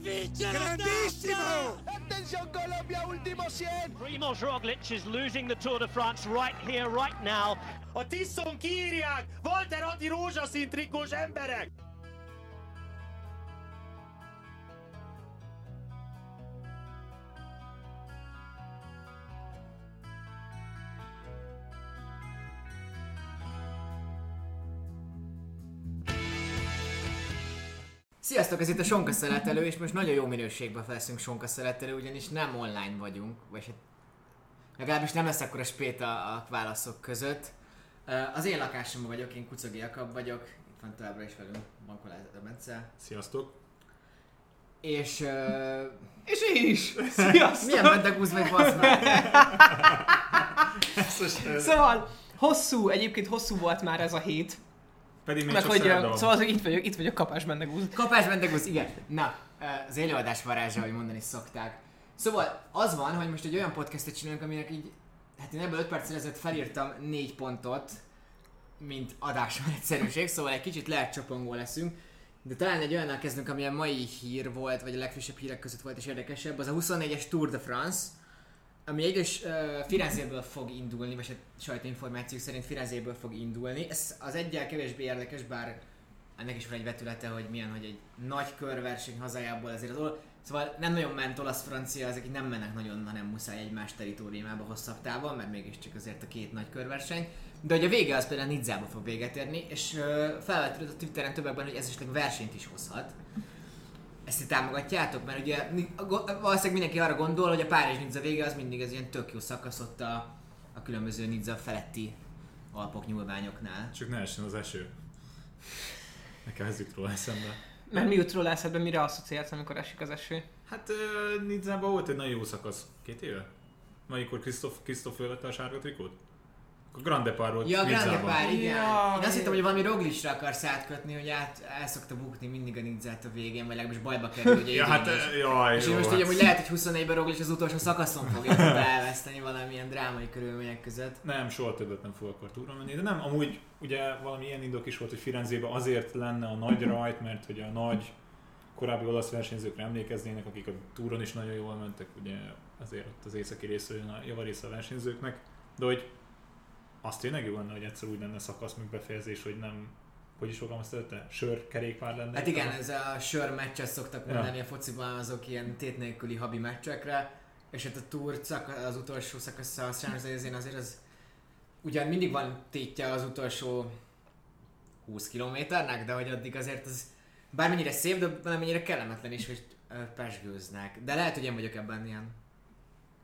Grandissimo! Attention Colombia, último 100! Primoz Roglic is losing the Tour de France right here, right now. A Tiszon kiírják! Walter Adi rózsaszín trikós emberek! Sziasztok, ez itt a Sonka Szeletelő, és most nagyon jó minőségben felszünk Sonka Szeletelő, ugyanis nem online vagyunk, vagy hát legalábbis nem lesz akkor a spét a, a válaszok között. Az én lakásomban vagyok, én Kucogi Jakab vagyok, itt van továbbra is velünk Bankolázat a Bence. Sziasztok! És... ö, És én is! Sziasztok! milyen bedegúz vagy basz meg? Szóval hosszú, egyébként hosszú volt már ez a hét. Pedig még Meg csak hogy, van. szóval itt vagyok, itt vagyok kapás bendegúz. Kapás bedegúz, igen. Na, az élőadás varázsa, ahogy mondani szokták. Szóval az van, hogy most egy olyan podcastet csinálunk, aminek így, hát én ebből 5 perccel ezelőtt felírtam 4 pontot, mint adásmenetszerűség, szóval egy kicsit lehet csapongó leszünk. De talán egy olyannal kezdünk, ami a mai hír volt, vagy a legfrissebb hírek között volt és érdekesebb, az a 24-es Tour de France, ami egyrészt uh, Firenzéből fog indulni, vagy hát sajtóinformációk szerint Firenzéből fog indulni. Ez az egyel kevésbé érdekes, bár ennek is van egy vetülete, hogy milyen, hogy egy nagy körverseny hazájából azért az ol- Szóval nem nagyon ment olasz-francia, ezek nem mennek nagyon, hanem muszáj egymás teritoriumába hosszabb távon, mert mégiscsak azért a két nagy körverseny. De hogy a vége az például Nidzába fog véget érni, és uh, felvetődött a Twitteren többekben, hogy ez esetleg versenyt is hozhat. Ezt ti támogatjátok? Mert ugye valószínűleg mindenki arra gondol, hogy a Párizs Nizza vége az mindig ez ilyen tök jó szakasz ott a, a különböző Nizza feletti alpok nyúlványoknál. Csak ne essen az eső. Nekem ez jut róla eszembe. Mert mi jut róla eszedbe, mire asszociálsz, amikor esik az eső? Hát uh, Nidzában volt egy nagyon jó szakasz. Két éve? Amikor Krisztof, Krisztof a sárga trikót? A Grand Depart volt Ja, a Grande. Pár, igen. Ja, Én azt hittem, hogy valami Roglicra akarsz átkötni, hogy át, el szokta bukni mindig a Nizzát a végén, vagy legalábbis bajba kerül, ugye Ja, hát jaj, És jó, én most hát. ugye, hogy lehet, hogy 24-ben Roglic az utolsó szakaszon fogja elveszteni valamilyen drámai körülmények között. Nem, soha többet nem fog akar túra menni, de nem, amúgy ugye valami ilyen indok is volt, hogy Firenzében azért lenne a nagy rajt, mert hogy a nagy korábbi olasz versenyzőkre emlékeznének, akik a túron is nagyon jól mentek, ugye azért ott az északi része jön a javarésze a versenyzőknek, de hogy az tényleg jó lenne, hogy egyszer úgy lenne szakasz meg befejezés, hogy nem, hogy is fogalmaztad te? Sör kerékpár lenne. Hát igen, ez a sör meccset szoktak Ja. mondani a fociban azok ilyen tét nélküli habi meccsekre, és hát a túr szaka, az utolsó szakasza a Champs-Élysées azért az ugyan mindig van tétje az utolsó 20 kilométernek, de hogy addig azért az bármennyire szép, de valamennyire kellemetlen is, hogy pesgőznek. De lehet, hogy én vagyok ebben ilyen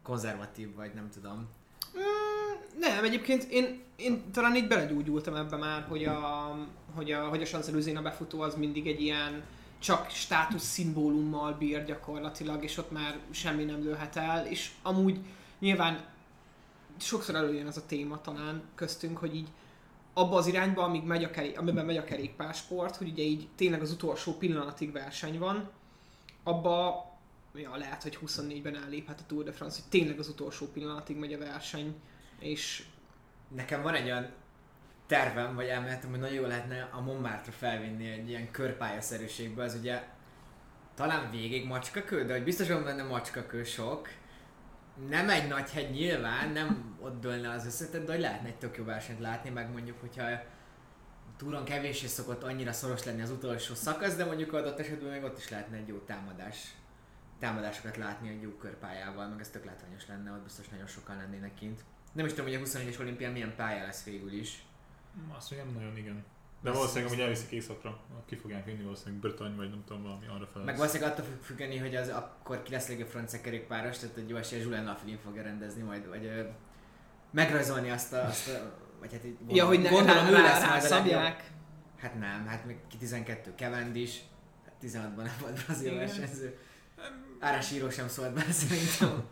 konzervatív, vagy nem tudom. Mm, nem, egyébként én, én talán így belegyúgyultam ebbe már, hogy a, hogy a, hogy a Sanzelőzén a befutó az mindig egy ilyen csak státusz szimbólummal bír gyakorlatilag, és ott már semmi nem lőhet el, és amúgy nyilván sokszor előjön ez a téma talán köztünk, hogy így abba az irányba, amíg megy a kerék, amiben megy a kerékpársport, hogy ugye így tényleg az utolsó pillanatig verseny van, abba ja, lehet, hogy 24-ben elléphet a Tour de France, hogy tényleg az utolsó pillanatig megy a verseny, és Nekem van egy olyan tervem, vagy elméletem, hogy nagyon jó lehetne a Montmartre felvinni egy ilyen körpályaszerűségbe, az ugye talán végig macskakő, de hogy biztos van benne macskakő sok. Nem egy nagy hegy nyilván, nem ott dőlne az összetett, de hogy lehetne egy tök jó versenyt látni, meg mondjuk, hogyha a túron kevéssé szokott annyira szoros lenni az utolsó szakasz, de mondjuk adott esetben még ott is lehetne egy jó támadás támadásokat látni egy jó körpályával, meg ez tök látványos lenne, ott biztos nagyon sokan lennének kint. Nem is tudom, hogy a 21-es olimpián milyen pálya lesz végül is. Azt mondja, nem nagyon igen. De Azt- valószínűleg, hogy elviszik északra, ki fogják vinni valószínűleg Bretagne, vagy nem tudom, valami arra fel. Meg valószínűleg attól fog függeni, hogy az akkor ki lesz legjobb francia kerékpáros, tehát egy jó esélye Julien Lafilin fogja rendezni majd, vagy ö, megrajzolni azt a, azt a vagy hát így ja, hogy ne, gondolom, rá, ő rá, lesz rá, majd szabják. Hát nem, hát még ki 12 Cavendish, hát 16-ban nem volt brazil versenyző. Árásíró sem szólt bele szerintem.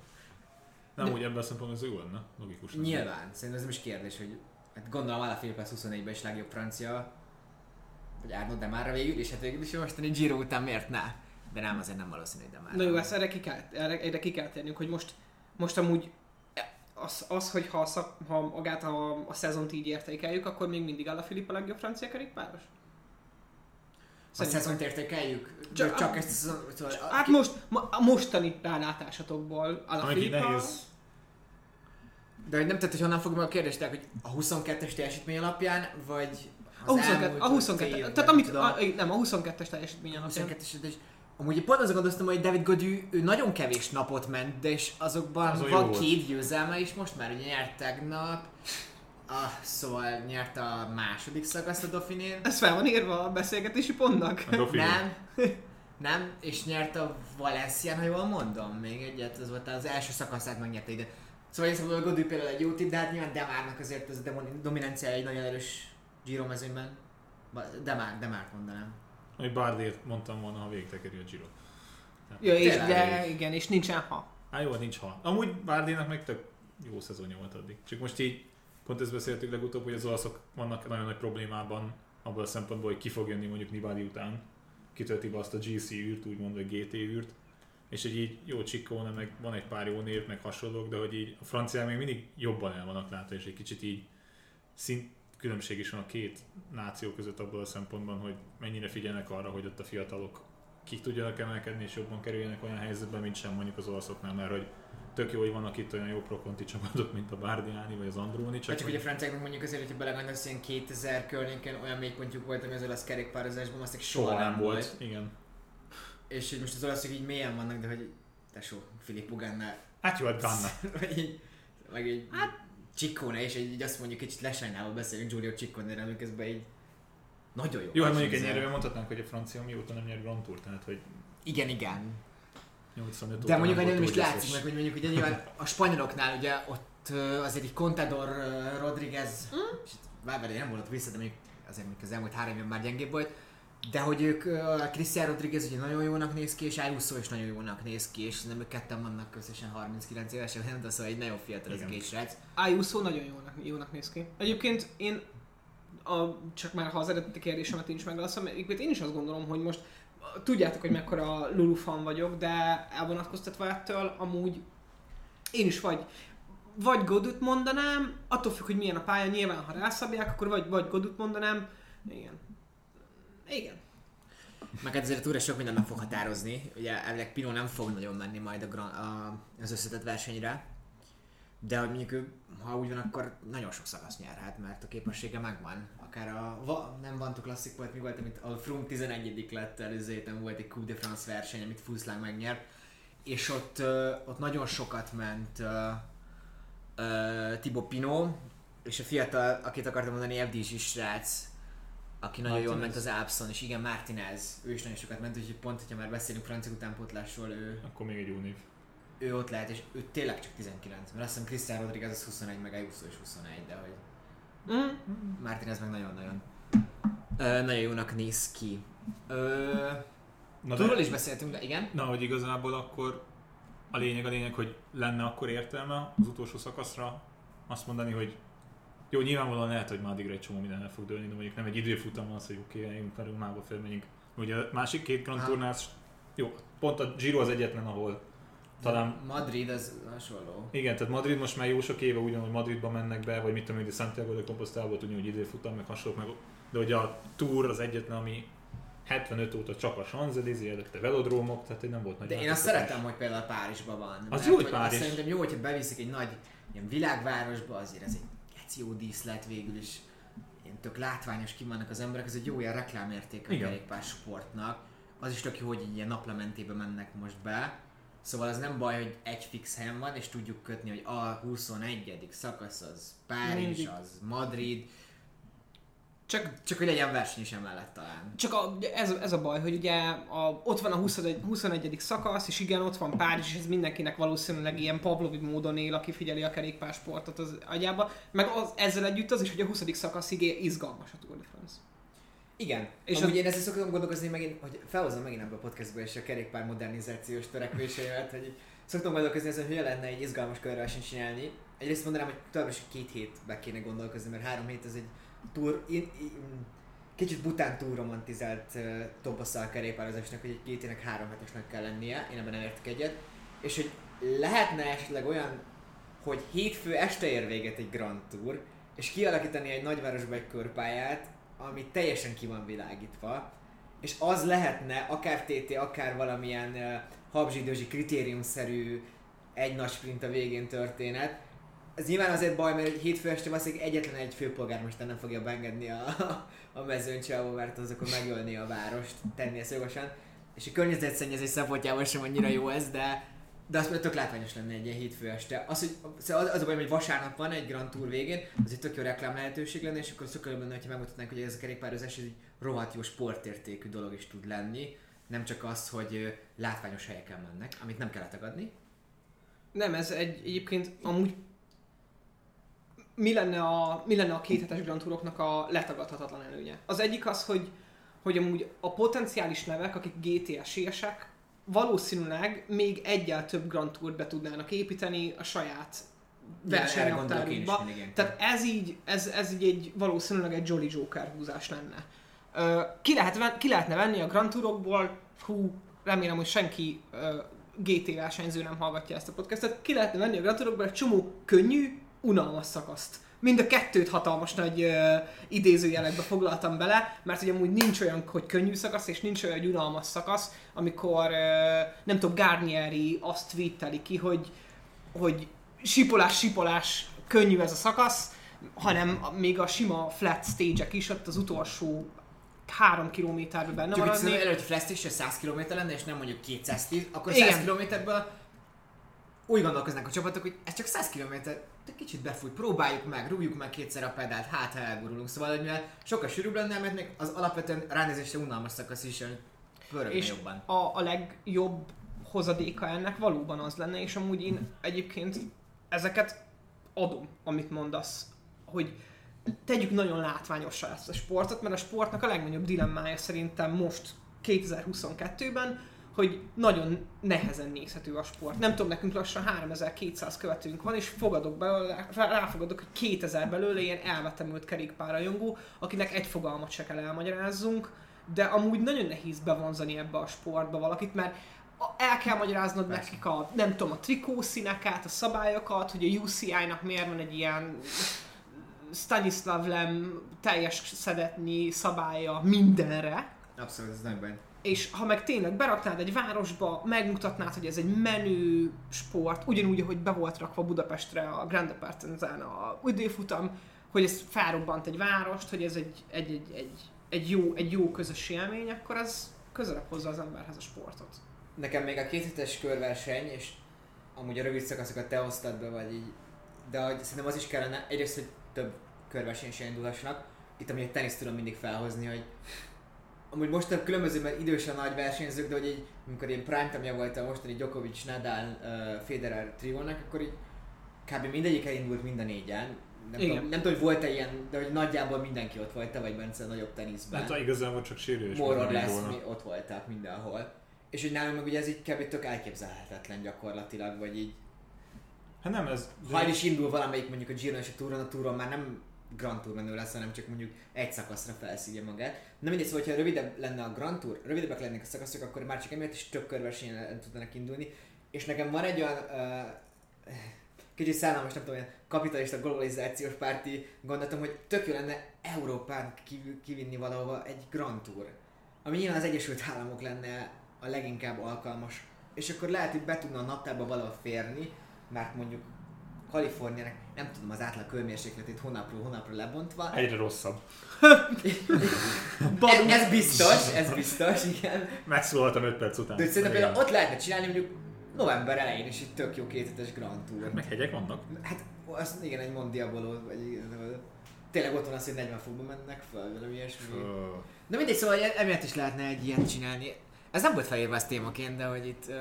Nem, úgy ebben a szempontból ez jó lenne, logikus. lenne. Nyilván, szerintem ez nem is kérdés, hogy hát gondolom Alaphilippe lesz 24-ben is legjobb francia, vagy Arnaud Demarra végül, és hát végül is a mostani Giro után miért ne? De nem, azért nem valószínű, hogy Demar. Na jó, ezt erre ki kell, erre, erre ki kell térnünk, hogy most, most amúgy az, az hogy ha, a szak, ha magát a, a szezont így értékeljük, akkor még mindig áll a Filip a legjobb francia kerékpáros? A szezont értékeljük? Csak- Csak, ezt a szezon... Szóval, Hát most, ma, a mostani rálátásatokból a Amik így nehéz. De hogy nem tett, hogy honnan fogom a kérdést, tehát, hogy a 22-es teljesítmény alapján, vagy A az 22, elmúlt a 22, fél évben, tehát amit, a, nem, a 22-es teljesítmény A alapján. 22-es, és amúgy pont azon gondoltam, hogy David Godű, ő nagyon kevés napot ment, de és azokban jó van két győzelme is, most már ugye nyert tegnap, ah, szóval nyert a második szakaszt a Dauphiné. Ez fel van írva a beszélgetési pontnak. A Dauphiné. Nem, nem, és nyert a Valencián, ha jól mondom, még egyet, az volt az első szakaszát megnyerte ide. Szóval én szerintem a Godű például egy jó tipp, de hát nyilván Demárnak azért az a dominanciája egy nagyon erős Giro mezőnyben. Demár, Demárt mondanám. Ami Bardét mondtam volna, ha végigtekeri a Giro. Ja, és, de igen, és nincsen ha. Hát jó, nincs ha. Amúgy Bardénak meg tök jó szezonja volt addig. Csak most így, pont ezt beszéltük legutóbb, hogy az olaszok vannak nagyon nagy problémában abból a szempontból, hogy ki fog jönni mondjuk Nibali után, kitölti be azt a GC űrt, úgymond, vagy GT űrt, és hogy így jó Ciccone, meg van egy pár jó név, meg hasonlók, de hogy így a franciák még mindig jobban el vannak látva, és egy kicsit így szint különbség is van a két náció között abból a szempontban, hogy mennyire figyelnek arra, hogy ott a fiatalok ki tudjanak emelkedni és jobban kerüljenek olyan helyzetbe, mint sem mondjuk az olaszoknál, mert hogy tök jó, hogy vannak itt olyan jó prokonti csapatok, mint a Bardiani vagy az Andróni, Csak, csak, csak hogy a franciáknak mondjuk azért, hogyha belegondolsz, ilyen 2000 környéken olyan mélypontjuk volt, ami az olasz kerékpározásban, azt soha, soha nem volt. Igen. És hogy most az olaszok így mélyen vannak, de hogy tesó, Filippo Ganna, Hát jó, hát Ganna. vagy így, meg egy hát, Ciccone, és így, így azt mondjuk kicsit lesajnálva beszélünk Giulio Ciccone-ről, miközben így nagyon jó. Jó, hát mondjuk ennyire mondhatnánk, hogy a francia mióta nem nyer Grand Tour, tehát hogy Igen, igen. 85 De mondjuk nem egy nem is látszik meg, hogy mondjuk ugye nyilván a spanyoloknál ugye ott azért egy Contador, Rodriguez, és itt Valverde nem volt vissza, de még azért még az elmúlt három évben már gyengébb volt, de hogy ők, a Cristian Rodriguez ugye nagyon jónak néz ki, és Ayuso is nagyon jónak néz ki, és nem ők ketten vannak összesen 39 évesek, nem de szóval egy nagyon fiatal ez a Igen. két srác. Ayuso nagyon jónak, jónak néz ki. Egyébként én, a, csak már ha az eredeti kérdésemet én is megválaszolom, egyébként én is azt gondolom, hogy most tudjátok, hogy mekkora Lulu fan vagyok, de elvonatkoztatva ettől amúgy én is vagy vagy Godut mondanám, attól függ, hogy milyen a pálya, nyilván ha rászabják, akkor vagy, vagy Godut mondanám, igen. Igen. Meg hát azért a túra sok minden meg fog határozni. Ugye elvileg Pino nem fog nagyon menni majd a, Gran- a, az összetett versenyre. De hogy mondjuk ha úgy van, akkor nagyon sok szakasz nyerhet, mert a képessége megvan. Akár a, va, nem Van Classic volt, mi volt, amit a Froome 11 lett előző héten volt egy Coupe de France verseny, amit Fusslang megnyert. És ott, ö, ott nagyon sokat ment ö, ö, Thibaut Pinot, és a fiatal, akit akartam mondani, FDZ srác, aki nagyon jól Martinez. ment az Alpson, és igen, Martinez, ő is nagyon sokat ment, úgyhogy pont, hogyha már beszélünk francia utánpótlásról, ő, Akkor még egy jó név. ő ott lehet, és ő tényleg csak 19, mert azt hiszem Cristian Rodriguez az 21, meg Ayuso is 21, de hogy Mm. Martinez meg nagyon-nagyon ö, nagyon jónak néz ki. Ö, Na, túlról is beszéltünk, de igen. Na, hogy igazából akkor a lényeg a lényeg, hogy lenne akkor értelme az utolsó szakaszra azt mondani, hogy jó, nyilvánvalóan lehet, hogy már addigra egy csomó minden el fog dőlni, de mondjuk nem egy időfutam az, hogy oké, okay, jön felül, mába felmenjünk. Ugye a másik két Grand Aha. Tournál, jó, pont a Giro az egyetlen, ahol talán Madrid az hasonló. igen, tehát Madrid most már jó sok éve úgy van, hogy Madridba mennek be, vagy mit tudom én, de Santiago de Compostela volt ugyanúgy időfutam, meg hasonlók, meg, de hogy a Tour az egyetlen, ami 75 óta csak a Champs-Élysées, előtte velodrómok, tehát nem volt nagy De én azt szeretem, hogy például Párizsban van. Az jó, hogy Párizs. Szerintem jó, hogyha beviszik egy nagy ilyen világvárosba, azért ez egy geci jó díszlet végül is. Ilyen tök látványos ki vannak az emberek, ez egy jó ilyen reklámérték a kerékpár sportnak. Az is tök jó, hogy ilyen naplementébe mennek most be. Szóval az nem baj, hogy egy fix helyen van, és tudjuk kötni, hogy a 21. szakasz az Párizs, az Madrid, Csak csak hogy legyen verseny is emellett talán. Csak a, ez, ez a baj, hogy ugye a, ott van a 21, 21. szakasz, és igen, ott van Párizs, és ez mindenkinek valószínűleg ilyen Pavlovi módon él, aki figyeli a kerékpársportot az agyába. Meg az, ezzel együtt az is, hogy a 20. szakaszig izgalmas a Tour de France. Igen, És amúgy a- én ezzel szoktam gondolkozni megint, hogy felhozom megint ebbe a podcastba és a kerékpár modernizációs törekvéseimet, hogy így szoktam gondolkozni ezen, hogy hogyan lehetne egy izgalmas körversenyt csinálni. Egyrészt mondanám, hogy továbbra is két hétbe kéne gondolkozni, mert három hét ez egy túr, in, in, kicsit bután túl romantizált uh, topossza a kerékpározásnak, hogy egy két ének három hetesnek kell lennie, én ebben nem értek egyet. És hogy lehetne esetleg olyan, hogy hétfő este ér véget egy Grand Tour, és kialakítani egy nagyvárosba egy körpályát, ami teljesen ki van világítva, és az lehetne akár TT, akár valamilyen uh, habzsidőzsi kritériumszerű egy nagy sprint a végén történet. Ez nyilván azért baj, mert hétfő este valószínűleg egyetlen egy főpolgármester nem fogja beengedni a, a mezőn csávó, mert az akkor megölni a várost, tenni ezt jogosan. És a környezetszennyezés szempontjából sem annyira jó ez, de de az tök látványos lenne egy ilyen hétfő este. Az, hogy, szóval az, az a baj, hogy vasárnap van egy Grand Tour végén, az egy tök jó reklám lehetőség lenne, és akkor szökölöm lenne, hogyha megmutatnánk, hogy ez a kerékpározás egy rohadt jó sportértékű dolog is tud lenni. Nem csak az, hogy látványos helyeken mennek, amit nem kell letagadni. Nem, ez egy egyébként amúgy mi lenne a, mi lenne a kéthetes Grand Touroknak a letagadhatatlan előnye? Az egyik az, hogy, hogy amúgy a potenciális nevek, akik GTS-esek, valószínűleg még egyel több Grand Tourt be tudnának építeni a saját versenynaptárukba. Tehát ez így, ez, ez így egy valószínűleg egy Jolly Joker húzás lenne. Ö, ki, lehet, ki lehetne venni a Grand Tourokból, hú, remélem, hogy senki ö, GT versenyző nem hallgatja ezt a podcastet, ki lehetne venni a Grand Tourokból egy csomó könnyű, unalmas szakaszt. Mind a kettőt hatalmas nagy ö, idézőjelekbe foglaltam bele, mert ugye amúgy nincs olyan, hogy könnyű szakasz, és nincs olyan, hogy unalmas szakasz, amikor ö, nem tudom, Garnieri azt tweeteli ki, hogy, hogy sipolás, sipolás, könnyű ez a szakasz, hanem még a sima flat stage-ek is, ott az utolsó három kilométerben benne Csak hogy maradni. szerintem előtt Flash 100 km lenne, és nem mondjuk 210, akkor Igen. 100 km-ből úgy gondolkoznak a csapatok, hogy ez csak 100 km, de kicsit befúj, próbáljuk meg, rúgjuk meg kétszer a pedált, hát ha elgurulunk. Szóval, hogy mivel sokkal sűrűbb lenne, mert még az alapvetően ránézésre unalmas szakasz is, pörögne és jobban. a, a legjobb hozadéka ennek valóban az lenne, és amúgy én egyébként ezeket adom, amit mondasz, hogy tegyük nagyon látványosra ezt a sportot, mert a sportnak a legnagyobb dilemmája szerintem most 2022-ben, hogy nagyon nehezen nézhető a sport. Nem tudom, nekünk lassan 3200 követőnk van, és fogadok belőle, rá- ráfogadok, hogy 2000 belőle ilyen elvetemült kerékpárrajongó, akinek egy fogalmat se kell elmagyarázzunk, de amúgy nagyon nehéz bevonzani ebbe a sportba valakit, mert el kell magyaráznod Persze. nekik a, nem tudom, a trikószíneket, a szabályokat, hogy a UCI-nak miért van egy ilyen Stanislav Lem teljes szedetnyi szabálya mindenre, Abszolút, ez nagy baj. És ha meg tényleg beraknád egy városba, megmutatnád, hogy ez egy menő sport, ugyanúgy, ahogy be volt rakva Budapestre a Grand Partizan a időfutam, hogy ez felrobbant egy várost, hogy ez egy, egy, egy, egy, egy, jó, egy jó közös élmény, akkor az közelebb hozza az emberhez a sportot. Nekem még a két hetes körverseny, és amúgy a rövid szakaszokat te hoztad be, vagy így, de hogy szerintem az is kellene, egyrészt, hogy több körverseny is indulhassanak. Itt amúgy egy teniszt tudom mindig felhozni, hogy amúgy most a különböző, mert idős a nagy versenyzők, de hogy így, amikor ilyen prime time volt a mostani Djokovic, Nadal, uh, Federer triónak, akkor így kb. mindegyik elindult mind a négyen. Nem Igen. tudom, nem tudom, hogy volt-e ilyen, de hogy nagyjából mindenki ott volt, te vagy Bence nagyobb teniszben. Hát igazából csak sérülés less volna. mi ott voltak mindenhol. És hogy nálunk meg ugye ez így kb. tök elképzelhetetlen gyakorlatilag, vagy így, Hát nem, ez... ha el is indul valamelyik mondjuk a Giron és a Touron, a Touron már nem Grand Tour menő lesz, hanem csak mondjuk egy szakaszra felszívja magát. Na mindegy, szóval, hogyha rövidebb lenne a Grand Tour, rövidebbek lennének a szakaszok, akkor már csak emiatt is több körversenyen tudnának indulni. És nekem van egy olyan uh, kicsit szállalmas, nem tudom, olyan kapitalista globalizációs párti gondolatom, hogy tök jó lenne Európán kívül kivinni valahova egy Grand Tour. Ami nyilván az Egyesült Államok lenne a leginkább alkalmas. És akkor lehet, hogy be tudna a naptárba valahol férni, mert mondjuk Kaliforniának, nem tudom az átlag hőmérsékletét hónapról hónapra lebontva. Egyre rosszabb. Ez, ez biztos, ez biztos, igen. Megszólaltam 5 perc után. De szerintem például ott lehetne csinálni mondjuk november elején is itt tök jó kéthetes Grand Tour. Meg hegyek vannak. Hát az igen, egy Mondiaboló, vagy tényleg ott van az, hogy 40 fokban mennek fel, valami ilyesmi. Na mindegy, szóval emiatt is lehetne egy ilyet csinálni. Ez nem volt felírva az témaként, de hogy itt... Uh,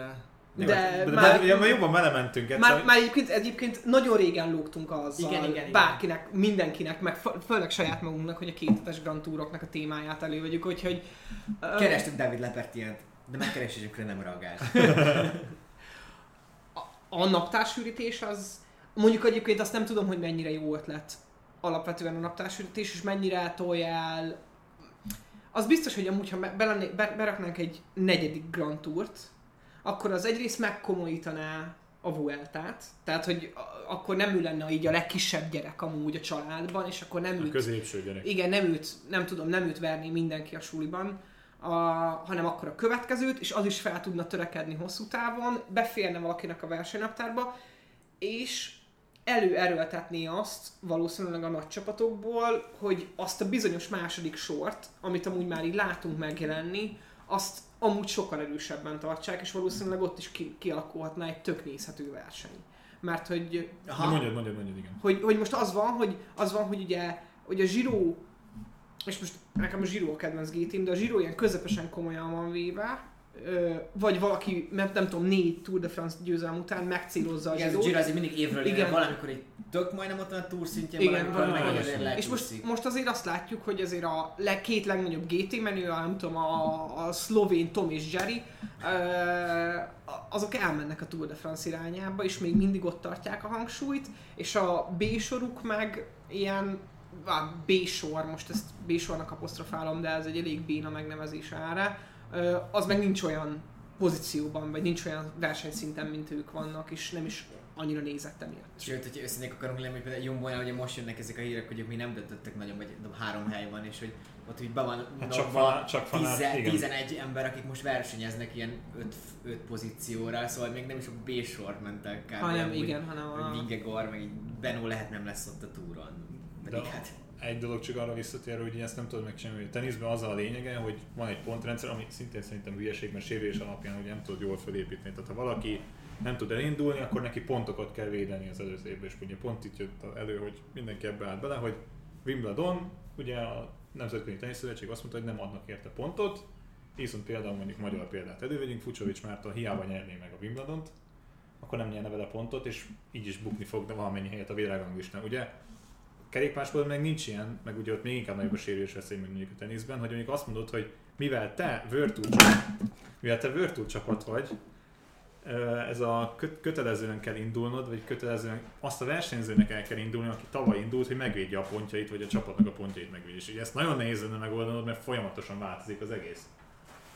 jó, De de, már- de, de, de, jobban belementünk egyszer. Már, már egyébként, egyébként nagyon régen lógtunk azzal, Igen, igen, igen. bárkinek, mindenkinek, meg fő- főleg saját magunknak, hogy a kétetes Grand Touroknak a témáját elővegyük, úgyhogy... ö, Kerestük David Lepertient, de megkeresésükre nem reagált. a naptársűrítés az, mondjuk egyébként azt nem tudom, hogy mennyire jó ötlet alapvetően a naptársűrítés, és mennyire tolja el. Az biztos, hogy amúgy, ha be, beraknánk egy negyedik Grand Tourt, akkor az egyrészt megkomolyítaná a Vueltát, tehát hogy akkor nem ő lenne így a legkisebb gyerek amúgy a családban, és akkor nem A őt középső gyerek. igen, nem őt, nem tudom, nem őt verni mindenki a suliban. a, hanem akkor a következőt, és az is fel tudna törekedni hosszú távon, beférne valakinek a versenynaptárba, és előerőltetné azt valószínűleg a nagy csapatokból, hogy azt a bizonyos második sort, amit amúgy már így látunk megjelenni, azt amúgy sokkal erősebben tartsák, és valószínűleg ott is ki, kialakulhatna egy tök nézhető verseny. Mert hogy Na, mondjad, mondjad, mondjad, igen. hogy, hogy most az van, hogy, az van, hogy ugye, hogy a Giro, és most nekem a Giro a kedvenc GT-m, de a Giro ilyen közepesen komolyan van véve, vagy valaki, nem, nem tudom, négy Tour de France győzelem után megcélozza a Igen, a. Giro azért mindig évről évre, Igen. valamikor egy tök majdnem ott van a túr szintjén, Igen, valamikor meg azért. És most, most azért azt látjuk, hogy azért a leg, két legnagyobb GT menő, a, nem tudom, a, a szlovén Tom és Jerry, azok elmennek a Tour de France irányába, és még mindig ott tartják a hangsúlyt, és a B soruk meg ilyen á, B sor, most ezt B sornak apostrofálom, de ez egy elég béna megnevezés erre, az meg nincs olyan pozícióban, vagy nincs olyan versenyszinten, mint ők vannak, és nem is annyira nézett emiatt. Sőt, hogyha összenék akarunk lenni, hogy például jumbo ugye most jönnek ezek a hírek, hogy ők még nem döntöttek nagyon, vagy három hely van, és hogy ott úgy be van Hát csak fanát- csak fanát, 10 igen. 11 ember, akik most versenyeznek ilyen 5 pozícióra, szóval még nem is a B sor mentek kb. Hanem igen, hanem a- Hogy Vingegaard, meg így Benó lehet nem lesz ott a túron. Pedig De hát egy dolog csak arra visszatérő, hogy ezt nem tudod megcsinálni, hogy a teniszben az a lényege, hogy van egy pontrendszer, ami szintén szerintem hülyeség, mert sérülés alapján ugye nem tudod jól felépíteni. Tehát ha valaki nem tud elindulni, akkor neki pontokat kell védeni az előző évben, és ugye pont itt jött elő, hogy mindenki ebbe állt bele, hogy Wimbledon, ugye a Nemzetközi Teniszszövetség azt mondta, hogy nem adnak érte pontot, viszont például mondjuk magyar példát elővegyünk, Fucsovics Márton hiába nyerné meg a Wimbledont, akkor nem nyerne vele pontot, és így is bukni fog de valamennyi helyet a világranglistán. Ugye kerékpársportban meg nincs ilyen, meg ugye ott még inkább nagyobb a sérülés veszély, mint mondjuk a teniszben, hogy mondjuk azt mondod, hogy mivel te World Tour csapat, mivel te World Tour csapat vagy, ez a kö- kötelezően kell indulnod, vagy kötelezően azt a versenyzőnek el kell indulni, aki tavaly indult, hogy megvédje a pontjait, vagy a csapatnak a pontjait megvédje. És ugye ezt nagyon nehéz lenne megoldanod, mert folyamatosan változik az egész.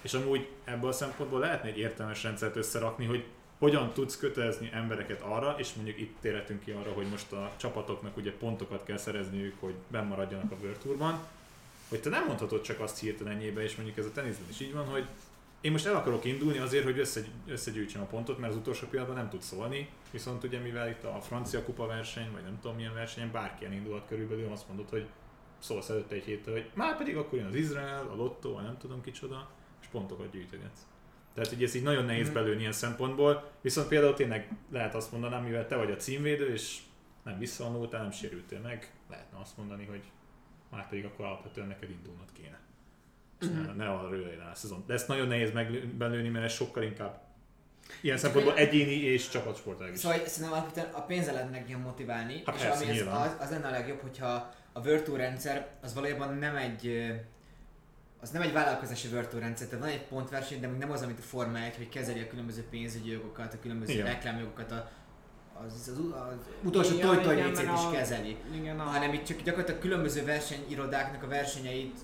És amúgy ebből a szempontból lehetne egy értelmes rendszert összerakni, hogy hogyan tudsz kötelezni embereket arra, és mondjuk itt térhetünk ki arra, hogy most a csapatoknak ugye pontokat kell szerezniük, hogy bennmaradjanak a World hogy te nem mondhatod csak azt hirtelen ennyibe, és mondjuk ez a teniszben is így van, hogy én most el akarok indulni azért, hogy összegy, összegyűjtsem a pontot, mert az utolsó pillanatban nem tud szólni, viszont ugye mivel itt a francia kupa verseny, vagy nem tudom milyen versenyen, bárki elindulhat körülbelül, azt mondod, hogy szólsz előtte egy héttel, hogy már pedig akkor jön az Izrael, a Lotto, a nem tudom kicsoda, és pontokat gyűjtögetsz. Tehát ugye ez így nagyon nehéz belőni ilyen szempontból, viszont például tényleg lehet azt mondanám, mivel te vagy a címvédő, és nem visszavonultál, nem sérültél meg, lehetne azt mondani, hogy már pedig akkor alapvetően neked indulnod kéne. És ne, ne arra rövidre a szezon. De ezt nagyon nehéz megbelőni, mert ez sokkal inkább ilyen szempontból egyéni és csapatsportág is. Szóval szerintem alapvetően a pénzzel lehet meg motiválni, Hát és persze, ami nyilván. az, az lenne a legjobb, hogyha a Tour rendszer az valójában nem egy az nem egy vállalkozási Tour rendszer, tehát van egy pontverseny, de még nem az, amit a Forma 1, hogy kezeli a különböző pénzügyi jogokat, a különböző Igen. reklámjogokat, a, az, az, az, az utolsó toj-toj is a- kezeli. Igen, a... hanem itt csak gyakorlatilag különböző versenyirodáknak a versenyeit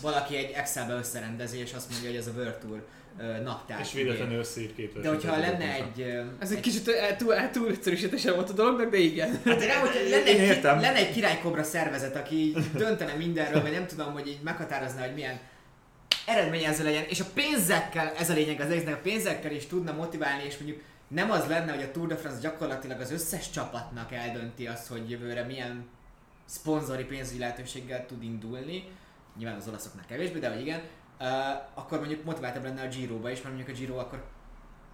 valaki egy Excelbe összerendezi, és azt mondja, hogy ez a ö, naptár. És véletlenül összeír két De hogyha lenne egy... Ez egy kicsit el- túl, el- túl egyszerűsítése volt a dolognak, de igen. Hát de nem, hogy lenne egy, lenne egy királykobra szervezet, aki döntene mindenről, vagy nem tudom, hogy így meghatározna, hogy milyen eredményező legyen, és a pénzekkel, ez a lényeg az egésznek, a pénzekkel is tudna motiválni, és mondjuk nem az lenne, hogy a Tour de France gyakorlatilag az összes csapatnak eldönti azt, hogy jövőre milyen szponzori pénzügyi lehetőséggel tud indulni, nyilván az olaszoknak kevésbé, de hogy igen, uh, akkor mondjuk motiváltabb lenne a Giro-ba is, mert mondjuk a Giro akkor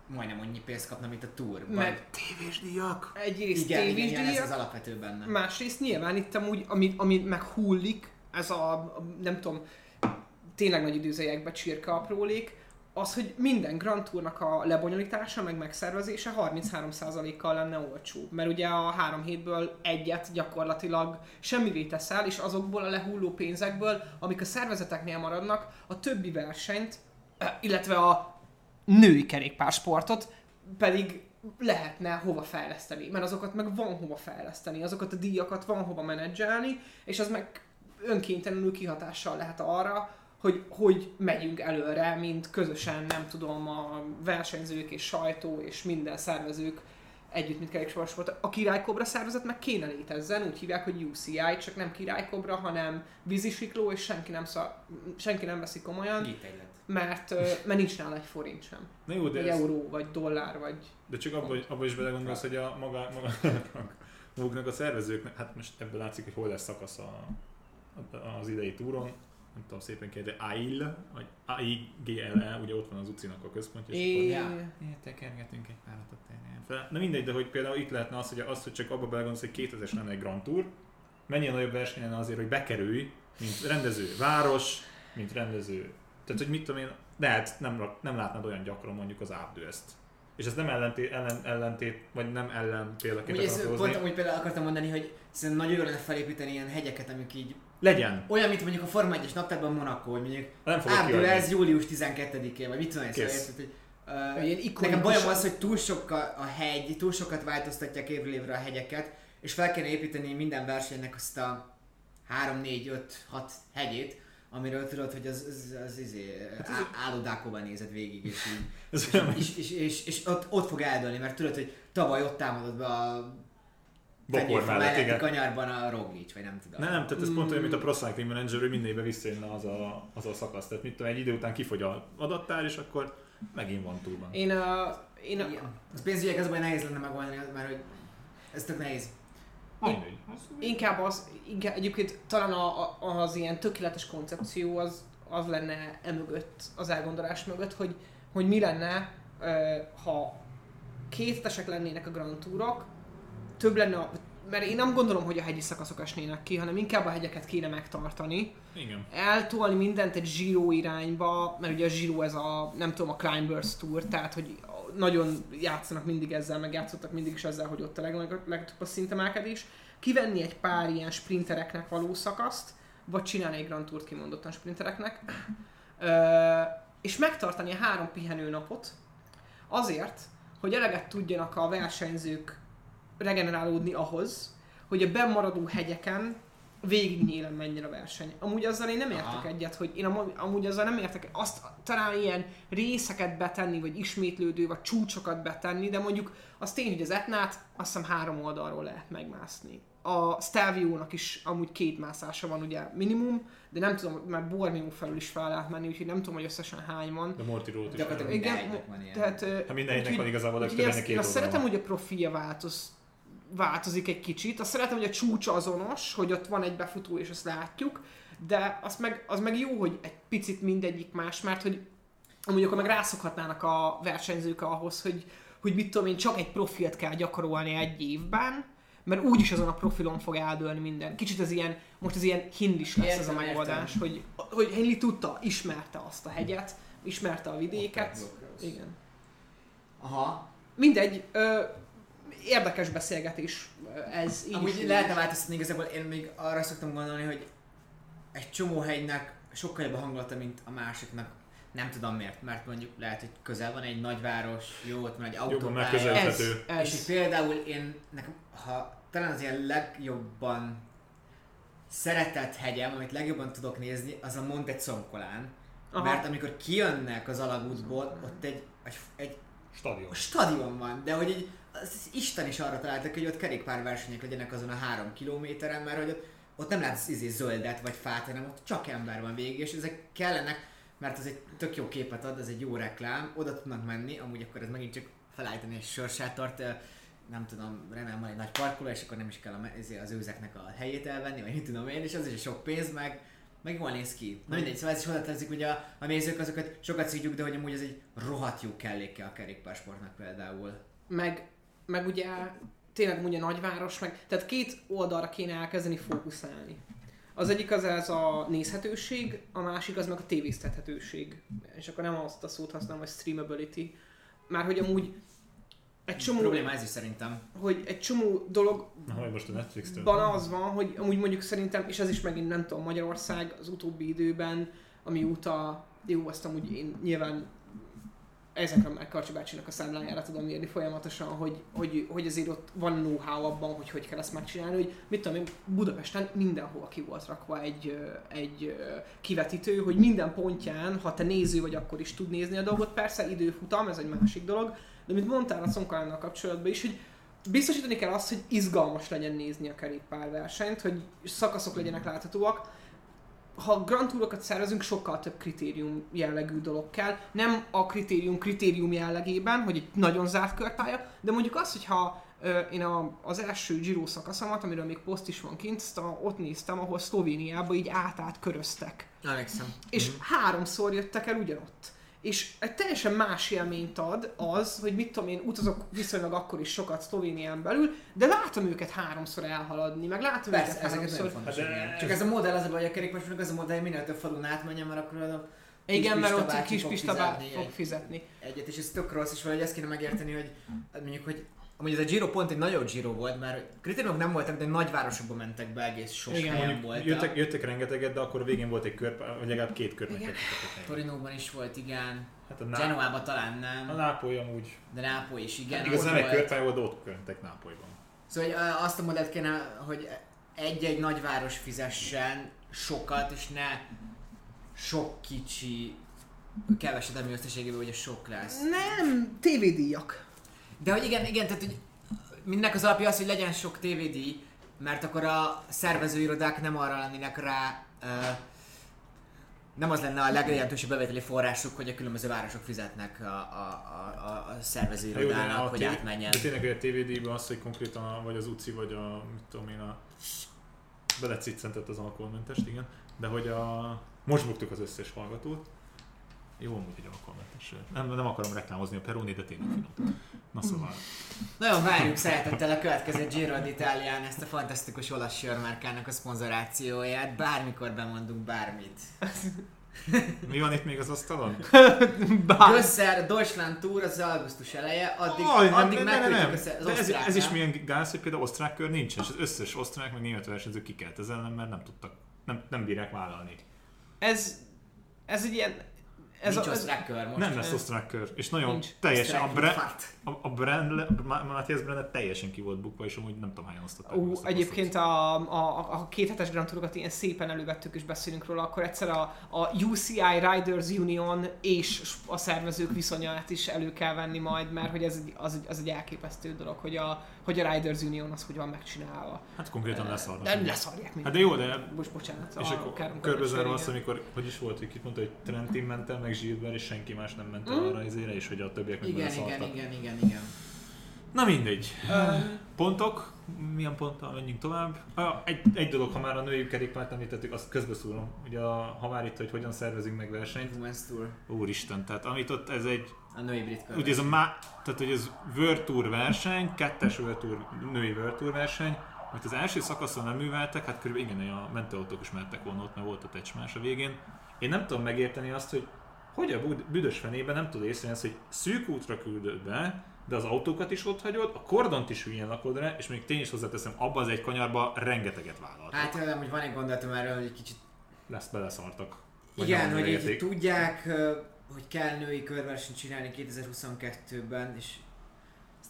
majdnem annyi pénzt kapna, mint a Tour. Meg Tévésdíjak! egyrészt igen, igen, igen, ez tévésdíjak, az alapvető benne. másrészt nyilván itt amúgy, ami, ami meg hullik, ez a, a nem tudom, tényleg nagy időzőjekbe csirke aprólék, az, hogy minden Grand Tournak a lebonyolítása, meg megszervezése 33%-kal lenne olcsóbb. Mert ugye a három hétből egyet gyakorlatilag semmivé teszel, és azokból a lehulló pénzekből, amik a szervezeteknél maradnak, a többi versenyt, eh, illetve a női kerékpársportot pedig lehetne hova fejleszteni, mert azokat meg van hova fejleszteni, azokat a díjakat van hova menedzselni, és az meg önkéntelenül kihatással lehet arra, hogy hogy megyünk előre, mint közösen, nem tudom, a versenyzők és sajtó és minden szervezők együtt, mint kerékpársport. A királykobra szervezet meg kéne létezzen, úgy hívják, hogy UCI, csak nem királykobra, hanem vízisikló, és senki nem, szar, senki nem veszi komolyan. Gitegylet. mert, mert nincs nála egy forint sem. Na jó, de, Vagy ez, euró, vagy dollár, vagy... de csak abba, abba is belegondolsz, hogy a maga, maga maguknak a szervezőknek, hát most ebből látszik, hogy hol lesz szakasz a, a- az idei túron, nem tudom szépen kérde, AIL, vagy AIGLE, ugye ott van az UCI-nak a központja, és É... Akkor tekergetünk egy párat a terén fel. Na mindegy, de hogy például itt lehetne az, hogy, az, hogy csak abba belegondolsz, hogy 2000-es lenne egy Grand Tour, mennyi nagyobb verseny lenne azért, hogy bekerülj, mint rendező város, mint rendező. Tehát, hogy mit tudom én, lehet nem, nem látnád olyan gyakran mondjuk az ápdőzt. És ez nem ellentét, ellen, ellentét vagy nem ellen példaként Ugye ez pont amúgy például akartam mondani, hogy szerintem nagyon jó lenne felépíteni ilyen hegyeket, amik így Legyen! olyan, mint mondjuk a Forma 1-es naptárban Monaco, hogy mondjuk Nem kiadni. ez július 12-én, vagy mit tudom én, szóval hogy Uh, ilyen ikonikus- nekem bajom az, hogy túl sok a, a hegy, túl sokat változtatják évről évre a hegyeket, és fel kéne építeni minden versenynek azt a 3, 4, 5, 6 hegyét, amiről tudod, hogy az, az, az izé, á- állodákóban nézed végig, és, így, Ez olyan, és, és, és, és ott, ott fog eldőlni, mert tudod, hogy tavaly ott támadott be a Bokor mellett, igen. kanyarban a Roglic, vagy nem tudom. Nem, tehát ez pont olyan, mint a Pro Cycling Manager, hogy évben visszajönne az a, az a szakasz. Tehát mit tudom, egy idő után kifogy a adattár, és akkor megint van túlban. Én a... Én a... Igen. Az pénzügyek az baj nehéz lenne megoldani, mert hogy ez tök nehéz. Mindegy. Inkább az, inkább egyébként talán a, a, az ilyen tökéletes koncepció az, az lenne emögött, az elgondolás mögött, hogy, hogy mi lenne, ha kétesek lennének a Grand Tourok, több lenne, a, mert én nem gondolom, hogy a hegyi szakaszok esnének ki, hanem inkább a hegyeket kéne megtartani, Igen. eltolni mindent egy Giro irányba, mert ugye a Giro ez a, nem tudom, a Climbers Tour, tehát hogy nagyon játszanak mindig ezzel, meg játszottak mindig is ezzel, hogy ott a leg, leg, a szintemelkedés. Kivenni egy pár ilyen sprintereknek való szakaszt, vagy csinálni egy Grand Tourt kimondottan sprintereknek, Ö, és megtartani a három pihenőnapot azért, hogy eleget tudjanak a versenyzők regenerálódni ahhoz, hogy a bemaradó hegyeken végignyílen menjen a verseny. Amúgy azzal én nem értek Aha. egyet, hogy én amúgy, amúgy azzal nem értek, azt talán ilyen részeket betenni, vagy ismétlődő, vagy csúcsokat betenni, de mondjuk az tény, hogy az Etnát azt hiszem három oldalról lehet megmászni. A Stelvio-nak is amúgy két mászása van ugye minimum, de nem tudom, mert Bormio felül is fel lehet menni, úgyhogy nem tudom, hogy összesen hány van. De Morty Road is. Gyakorlatilag Igen, van ilyen. Tehát, ö, Hát minden hegynek úgyhogy- van igazából ennek én két azt szeretem, hogy a profilja változ, változik egy kicsit. Azt szeretem, hogy a csúcs azonos, hogy ott van egy befutó és azt látjuk, de az meg, az meg jó, hogy egy picit mindegyik más, mert hogy amúgy akkor meg rászokhatnának a versenyzők ahhoz, hogy, hogy mit tudom én, csak egy profilt kell gyakorolni egy évben, mert úgyis azon a profilon fog eldőlni minden. Kicsit ez ilyen, most ez ilyen hindis lesz ez a Értem, megoldás, hogy, hogy Henley tudta, ismerte azt a hegyet, ismerte a vidéket. Igen. Aha. Mindegy, ö, érdekes beszélgetés ez. Így Amúgy is, úgy lehetne változtatni igazából, én még arra szoktam gondolni, hogy egy csomó hegynek sokkal jobb a hangulata, mint a másiknak. Nem tudom miért, mert mondjuk lehet, hogy közel van egy nagyváros, jó, ott van egy Jobban autópálya. megközelíthető. Ez, És ez. például én, nekem, ha talán az ilyen legjobban szeretett hegyem, amit legjobban tudok nézni, az a Monte Zoncolán. Aha. Mert amikor kijönnek az alagútból, ott egy, egy, egy Stadion. stadion van, de hogy egy, az Isten is arra találtak, hogy ott kerékpárversenyek legyenek azon a három kilométeren, mert hogy ott, ott nem látsz izé zöldet vagy fát, hanem ott csak ember van végig, és ezek kellenek, mert az egy tök jó képet ad, ez egy jó reklám, oda tudnak menni, amúgy akkor ez megint csak felállítani egy ö, nem tudom, remélem van egy nagy parkoló, és akkor nem is kell a, izé az őzeknek a helyét elvenni, vagy mit tudom én, és az is sok pénz, meg, meg jól néz ki. Na mindegy, szóval ez is hozzátartozik, hogy a, a nézők azokat sokat szívjuk, de hogy amúgy ez egy rohadt jó kelléke a kerékpársportnak például. Meg, meg ugye tényleg ugye nagyváros, meg, tehát két oldalra kéne elkezdeni fókuszálni. Az egyik az ez a nézhetőség, a másik az meg a tévéztethetőség. És akkor nem azt a szót használom, hogy streamability. Már hogy amúgy egy csomó, Probléma ez is szerintem. hogy egy csomó dolog Na, hogy most a Netflix-től. Van az van, hogy amúgy mondjuk szerintem, és ez is megint nem tudom, Magyarország az utóbbi időben, amióta, jó, azt amúgy én nyilván ezekre már Karcsi bácsinak a számlájára tudom írni folyamatosan, hogy, hogy, hogy azért ott van know-how abban, hogy hogy kell ezt megcsinálni, hogy mit tudom én, Budapesten mindenhol ki volt rakva egy, egy kivetítő, hogy minden pontján, ha te néző vagy, akkor is tud nézni a dolgot, persze időfutam, ez egy másik dolog, de mint mondtál a Szonkalánnal kapcsolatban is, hogy biztosítani kell azt, hogy izgalmas legyen nézni a kerékpárversenyt, hogy szakaszok legyenek láthatóak. Ha Grand Tourokat szervezünk, sokkal több kritérium jellegű dolog kell. Nem a kritérium kritérium jellegében, hogy egy nagyon zárt körpálya, de mondjuk az, hogyha ö, én a, az első Giro szakaszomat, amiről még poszt is van kint, a, ott néztem, ahol Szlovéniába így át-át köröztek. Emlékszem. És háromszor jöttek el ugyanott. És egy teljesen más élményt ad az, hogy mit tudom én, utazok viszonylag akkor is sokat Szlovénián belül, de látom őket háromszor elhaladni, meg látom Persze, őket háromszor. fontos. Hát de- igen. Csak ez a modell az a baj, a kerékpárosnak az a modell, minél több falun átmenjen, mert akkor a Igen, mert ott bácsi kis fog Pista fog egy- fizetni. egyet, és ez tök rossz, és valahogy ezt kéne megérteni, hogy mondjuk, hogy Amúgy ez a Giro pont egy nagyon Giro volt, mert kritériumok nem voltak, de nagyvárosokba mentek be egész sok Igen. helyen volt. jöttek, jöttek rengeteget, de akkor végén volt egy kör, vagy legalább két kör Igen. nektek. Torinóban is volt, igen. Hát a, Ná- Genoában talán a nem, Nápoly amúgy. de Nápoly is, igen. Igaz, ott nem egy volt. körpálya volt, de ott köröntek Nápolyban. Szóval hogy, azt a modellt kéne, hogy egy-egy nagyváros fizessen sokat, és ne sok kicsi, keveset, ami összességében ugye sok lesz. Nem, tévédíjak. De hogy igen, igen, tehát hogy mindnek az alapja az, hogy legyen sok TVD, mert akkor a szervezőirodák nem arra lennének rá, ö, nem az lenne a legjelentősebb bevételi forrásuk, hogy a különböző városok fizetnek a, a, a, a, szervezőirodának, hogy TV átmenjen. De tényleg hogy a TVD-ben az, hogy konkrétan a, vagy az UCI, vagy a, mit tudom én, a belecicentett az alkoholmentest, igen, de hogy a, most buktuk az összes hallgatót, jó, amúgy egy alkoholmentes. Nem, nem akarom reklámozni a Peroni, de tényleg finom. Na szóval. Nagyon várjuk szeretettel a következő Giro d'Italián ezt a fantasztikus olasz sörmárkának a szponzorációját. Bármikor bemondunk bármit. Mi van itt még az asztalon? Bár. Gösser Deutschland Tour az augusztus eleje, addig, Aj, addig nem, nem, nem, az, ez, ez is milyen gáz, hogy például osztrák kör nincsen, és az összes osztrák meg német versenyző kikelt ez ellen, mert nem tudtak, nem, nem bírják vállalni. Ez, ez egy ilyen... Ez Nincs a, ez, osztrák kör most. nem lesz osztrák kör, és nagyon Nincs. teljesen, a, bre. A, a brand, Matthias Brenner teljesen ki volt bukva, és amúgy nem tudom hányan osztották. Ú, a egyébként a, a, a két hetes Grand Tourokat ilyen szépen elővettük és beszélünk róla, akkor egyszer a, a UCI Riders Union és a szervezők viszonyát is elő kell venni majd, mert hogy ez egy, az, egy, az egy elképesztő dolog, hogy a, hogy a Riders Union az hogy van megcsinálva. Hát konkrétan leszarnak. Nem leszarják Hát mindent. de jó, de Most bocsánat. és akkor Körös azt, amikor, hogy is volt, hogy kit mondta, hogy Trentin ment el, meg Gilbert, és senki más nem ment el Mm. arra izére, és hogy a többiek meg Igen, igen, igen, igen, igen. Na mindegy. Öm, Pontok, milyen ponttal menjünk tovább? Egy, egy dolog, ha már a női kerékpárt említettük, azt közbeszúrom. Ugye a, ha már itt, hogy hogyan szervezünk meg versenyt. Women's Tour. Úristen, tehát amit ott ez egy, A női brit kör. ugye ez a má, tehát hogy ez World Tour verseny, kettes World Tour, női World Tour verseny, amit az első szakaszon nem műveltek, hát körülbelül igen, a mentőautók is mentek volna ott, mert volt a tecsmás a végén. Én nem tudom megérteni azt, hogy hogy a büdös fenében nem tud észrevenni hogy szűk útra küldöd be, de az autókat is ott hagyod, a kordont is hülyén lakod rá, és még tény is hozzáteszem, abba az egy kanyarba rengeteget vállaltak. Hát tőlem, hogy van egy gondolatom erről, hogy egy kicsit Lesz, beleszartak. Igen, hogy így tudják, hogy kell női körversenyt csinálni 2022-ben, és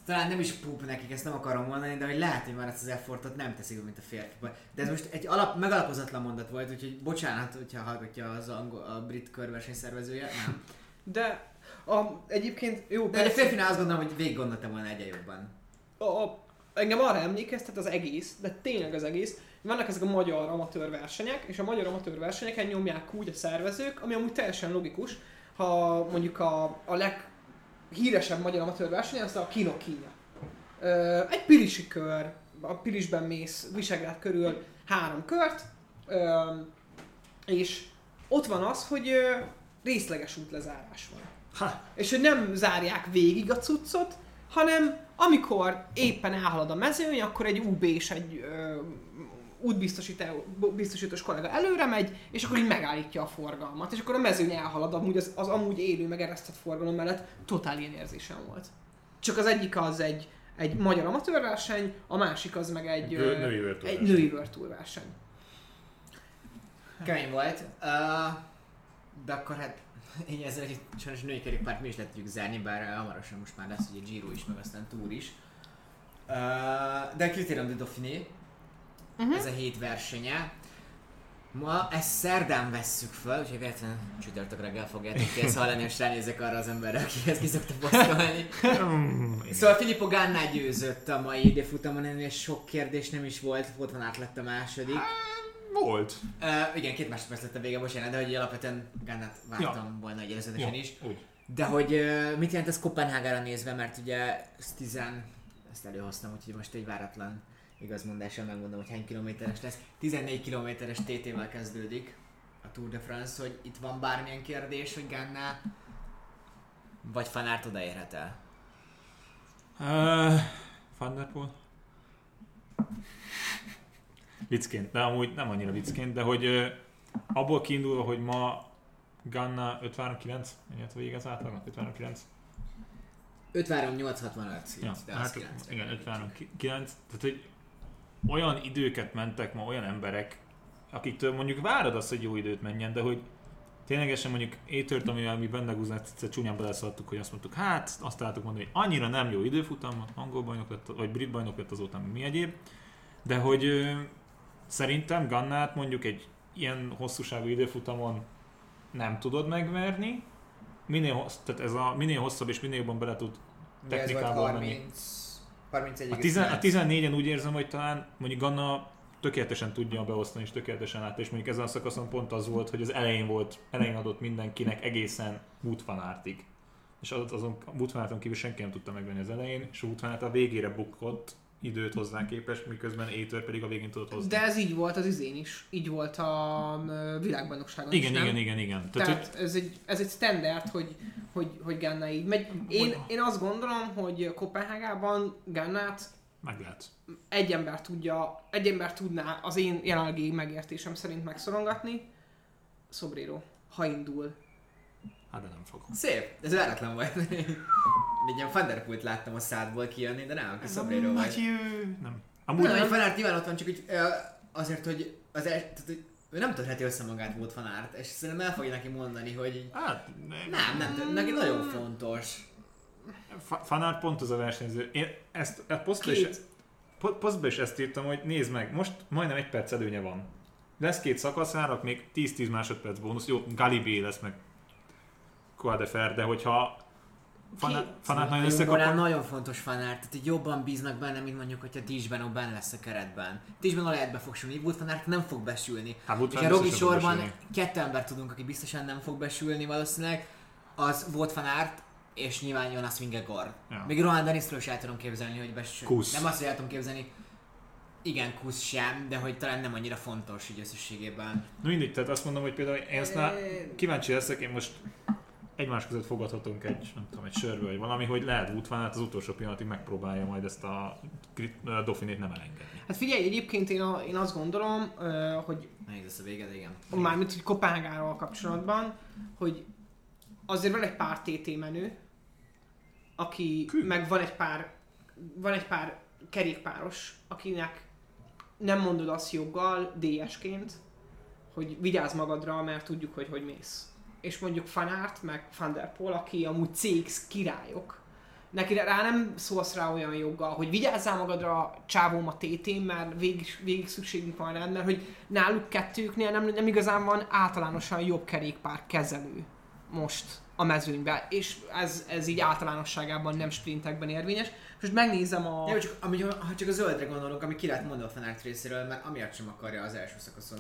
talán nem is pup nekik, ezt nem akarom mondani, de hogy lehet, hogy már ezt az effortot nem teszik, mint a férfiak. De ez most egy alap, megalapozatlan mondat volt, úgyhogy bocsánat, hogyha hallgatja az angol, a brit körverseny szervezője, nem. De a, egyébként jó, De egy férfinál azt gondolom, hogy végig gondoltam volna egyen jobban. a, a, engem arra emlékeztet az egész, de tényleg az egész, vannak ezek a magyar amatőr versenyek, és a magyar amatőr versenyeken nyomják úgy a szervezők, ami amúgy teljesen logikus, ha mondjuk a, a leghíresebb magyar amatőr verseny, az a Kino Kína. Ö, egy pirisi kör, a Pirisben mész Visegrád körül három kört, ö, és ott van az, hogy ö, részleges útlezárás van. Ha, És hogy nem zárják végig a cuccot, hanem amikor éppen elhalad a mezőny, akkor egy UB és egy ö, útbiztosító biztosítós kollega előre megy, és akkor így megállítja a forgalmat, és akkor a mezőny elhalad, amúgy az, az amúgy élő, meg eresztett forgalom mellett totál ilyen érzésem volt. Csak az egyik az egy, egy magyar amatőrverseny, a másik az meg egy, Nő- női egy verseny. női verseny. Kemény volt. Uh, de akkor hát így ezzel egy sajnos női kerékpárt mi is le tudjuk zárni, bár hamarosan most már lesz ugye Giro is, meg aztán Tour is. Uh, de a Criterium de Dauphiné, Mhm. ez a hét versenye. Ma ezt szerdán vesszük fel, úgyhogy véletlenül csütörtök reggel fogjátok ki ezt hallani, és ránézek arra az emberre, akihez ki szokta posztolni. Szóval Filippo Ganna győzött a mai időfutamon, és sok kérdés nem is volt, volt van át lett a második. Volt. Uh, igen, két másodperc lett a vége, bocsánat, de hogy alapvetően Gannát vártam ja. volna egy előzetesen is. úgy. De hogy uh, mit jelent ez Kopenhágára nézve, mert ugye ez 10, ezt előhoztam, úgyhogy most egy váratlan igazmondással megmondom, hogy hány kilométeres lesz. 14 kilométeres TT-vel kezdődik a Tour de France, hogy itt van bármilyen kérdés, hogy Ganna vagy Fanárt odaérhet el. Uh, Van? Viccként, de amúgy nem annyira viccként, de hogy uh, abból kiindulva, hogy ma Ganna 59, mennyit végez átlagon? 59? 53 865 Ja, hát, az 9. igen, 53 9, tehát hogy olyan időket mentek ma olyan emberek, akiktől mondjuk várod azt, hogy jó időt menjen, de hogy ténylegesen mondjuk étört, amivel mi benne gúznát, egyszer csúnyán beleszadtuk, hogy azt mondtuk, hát azt találtuk mondani, hogy annyira nem jó időfutam, angol bajnok lett, vagy brit bajnok lett azóta, mi egyéb, de hogy ö, szerintem Gannát mondjuk egy ilyen hosszúságú időfutamon nem tudod megverni, minél, hossz, tehát ez a minél hosszabb és minél jobban bele tud technikából menni. 30, 31 A, tizen, a 14-en úgy érzem, hogy talán mondjuk Ganna tökéletesen tudja beosztani, és tökéletesen át, és mondjuk ezen a szakaszon pont az volt, hogy az elején volt, elején adott mindenkinek egészen van Aertig. És az, azon van Aerton kívül senki nem tudta megvenni az elején, és van Aert a végére bukott időt hozzá képest, miközben Étör pedig a végén tudott hozni. De ez így volt az izén is. Így volt a ö, világbajnokságon igen, is, nem? igen, igen, igen. Tehát, Tehát, ez, egy, ez egy standard, hogy, hogy, hogy Ganna így megy. Én, én azt gondolom, hogy Kopenhágában Gannát meg lehet. egy ember tudja, egy ember tudná az én jelenlegi megértésem szerint megszorongatni. Szobrero, ha indul. Hát de nem fog. Szép, ez váratlan volt. Egy ilyen Thunderpult láttam a szádból kijönni, de nem, akkor Szobrero vagy. Nem. Amúgy Nem, nem. hogy Fanárt nyilván ott van, csak hogy azért, hogy az el, tehát, hogy ő nem törheti össze magát volt Fanárt, és szerintem el fogja neki mondani, hogy Hát, nem, nem, tör- neki nagyon fontos. Fa- Fanár pont az a versenyző. Én ezt a posztba is, posztba is ezt írtam, hogy nézd meg, most majdnem egy perc előnye van. Lesz két szakaszárak, még 10-10 másodperc bónusz. Jó, Galibé lesz meg Quadefer, de hogyha Fanát, fanát nagyon összekapod, nagyon fontos Fanárt, tehát hogy jobban bíznak benne, mint mondjuk, hogyha Tisben benne lesz a keretben. Tisben lehet be fog sülni, Wout Fanárt nem fog besülni. Hát és a Rogi sorban kettő ember tudunk, aki biztosan nem fog besülni valószínűleg, az volt Fanárt, és nyilván Jonas Vingegaard. Ja. Még Rohan Dennisről is el tudom képzelni, hogy besül. Kusz. Nem azt, hogy el tudom képzelni, igen, Kusz sem, de hogy talán nem annyira fontos így összességében. Na mindegy, tehát azt mondom, hogy például én azt már kíváncsi leszek, én most egymás között fogadhatunk egy, nem tudom, egy sörbe vagy valami, hogy lehet van Aert az utolsó pillanatig megpróbálja majd ezt a, krit- a Dauphinét nem elengedni. Hát figyelj, egyébként én, a, én azt gondolom, hogy Nehéz lesz a vége, de igen. mármint hogy Kopenhágával kapcsolatban, hogy azért van egy pár TT menő, aki Kű. meg van egy pár van egy pár kerékpáros, akinek nem mondod azt joggal DS-ként, hogy vigyázz magadra, mert tudjuk, hogy hogy mész. És mondjuk Fanart, meg Van der Poel, aki amúgy CX királyok, neki rá nem szólsz rá olyan joggal, hogy vigyázzál magadra csávóm a TT-n, mert végig, végig szükségünk van rád, mert hogy náluk kettőknél nem, nem igazán van általánosan jobb kerékpár kezelő most a mezőnyben, és ez, ez így általánosságában nem sprintekben érvényes. Most megnézem a... Jó, csak, ami, ha csak a zöldre gondolunk, ami ki lehet mondani a részéről, mert amiatt sem akarja az első szakaszon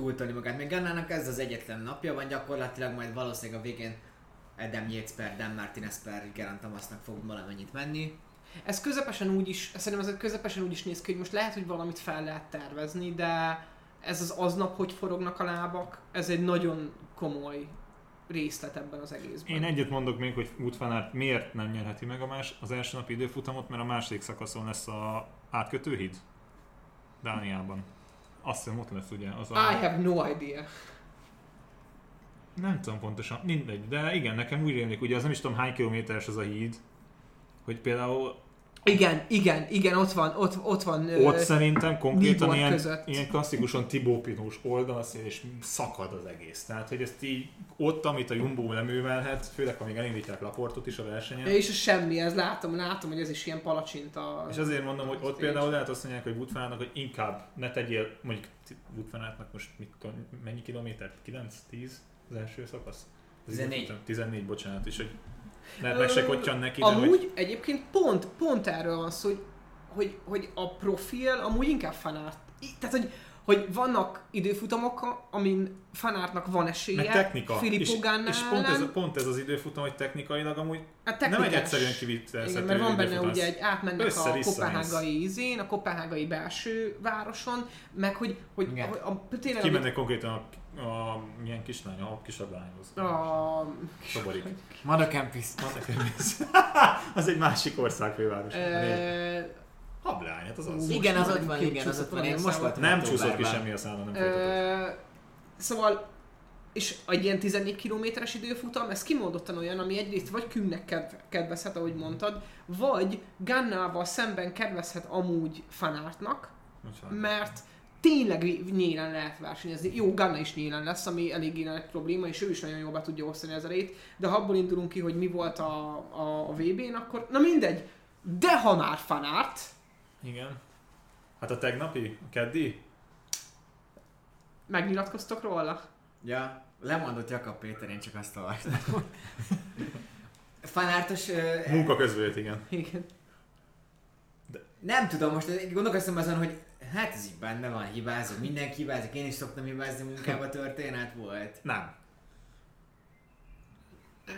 túltolni magát. Még Gannának ez az egyetlen napja van, gyakorlatilag majd valószínűleg a végén Adam Yates per, Dan Martinez per Geraint Thomasnak fog valamennyit menni. Ez közepesen úgy is, szerintem ez közepesen úgy is néz ki, hogy most lehet, hogy valamit fel lehet tervezni, de ez az aznap, hogy forognak a lábak, ez egy nagyon komoly részlet ebben az egészben. Én egyet mondok még, hogy Aert miért nem nyerheti meg a más, az első napi időfutamot, mert a második szakaszon lesz a átkötőhíd Dániában. Azt hiszem ott lesz ugye az I a... have no idea. Nem tudom pontosan, mindegy, de igen, nekem úgy rémlik, ugye az nem is tudom hány kilométeres az a híd, hogy például Igen, igen, igen, ott van, ott, ott van. ö, ott szerintem konkrétan Nibor ilyen, között. ilyen klasszikusan Tibó Pinós oldalszél, és szakad az egész. Tehát, hogy ezt így ott, amit a Jumbo leművelhet, főleg ha még elindítják Laportot is a versenyen, És a semmi, ez látom, látom, hogy ez is ilyen palacsinta. És azért mondom, hogy ott például lehet azt mondják, hogy Woodfanának, hogy inkább ne tegyél, mondjuk Woodfanának most mit tudom, mennyi kilométer? 9? 10 az első szakasz? Ez 14. így- 14, bocsánat, és hogy lehet meg se kottyan neki, de Amúgy hogy egyébként pont, pont erről van szó, hogy, hogy, hogy a profil amúgy inkább fanát. Tehát, hogy, hogy vannak időfutamok, amin fanártnak van esélye. Meg technika. Filippo és, és pont, ez, pont ez az időfutam, hogy technikailag amúgy Hát nem egy egyszerűen kivitelezhető mert van benne ugye egy átmennek a kopenhágai izén, a kopenhágai belső városon, meg hogy, hogy Igen. a, a, tényleg Kimennek konkrétan a, a milyen kislány, a kisabb lányhoz. a, Soborik. Madakempis. az egy másik ország főváros. ö, Hablány, hát az az. Igen, az ott van, igen, az ott van. Én most voltam Nem csúszott ki semmi a szállon, nem. Ö, szóval, és egy ilyen 14 kilométeres időfutam, ez kimondottan olyan, ami egyrészt vagy Kümnek kedv- kedvezhet, ahogy mondtad, vagy Gannával szemben kedvezhet amúgy fanártnak, mert tényleg nyílen lehet versenyezni. Jó, Ganna is nyílen lesz, ami eléggé nagy probléma, és ő is nagyon jól be tudja osztani az erejét, de ha abból indulunk ki, hogy mi volt a, a, a VB-n, akkor na mindegy. De ha már fanárt, Igen. Hát a tegnapi, a keddi? megnyilatkoztok róla? Ja, lemondott Jakab Péter, én csak azt olvastam. Fanártos... ö, Munka jött, igen. Igen. Nem tudom, most gondolkoztam azon, hogy hát ez így benne van, hibázok, mindenki hibázik, én is szoktam hibázni munkába történet volt. Nem.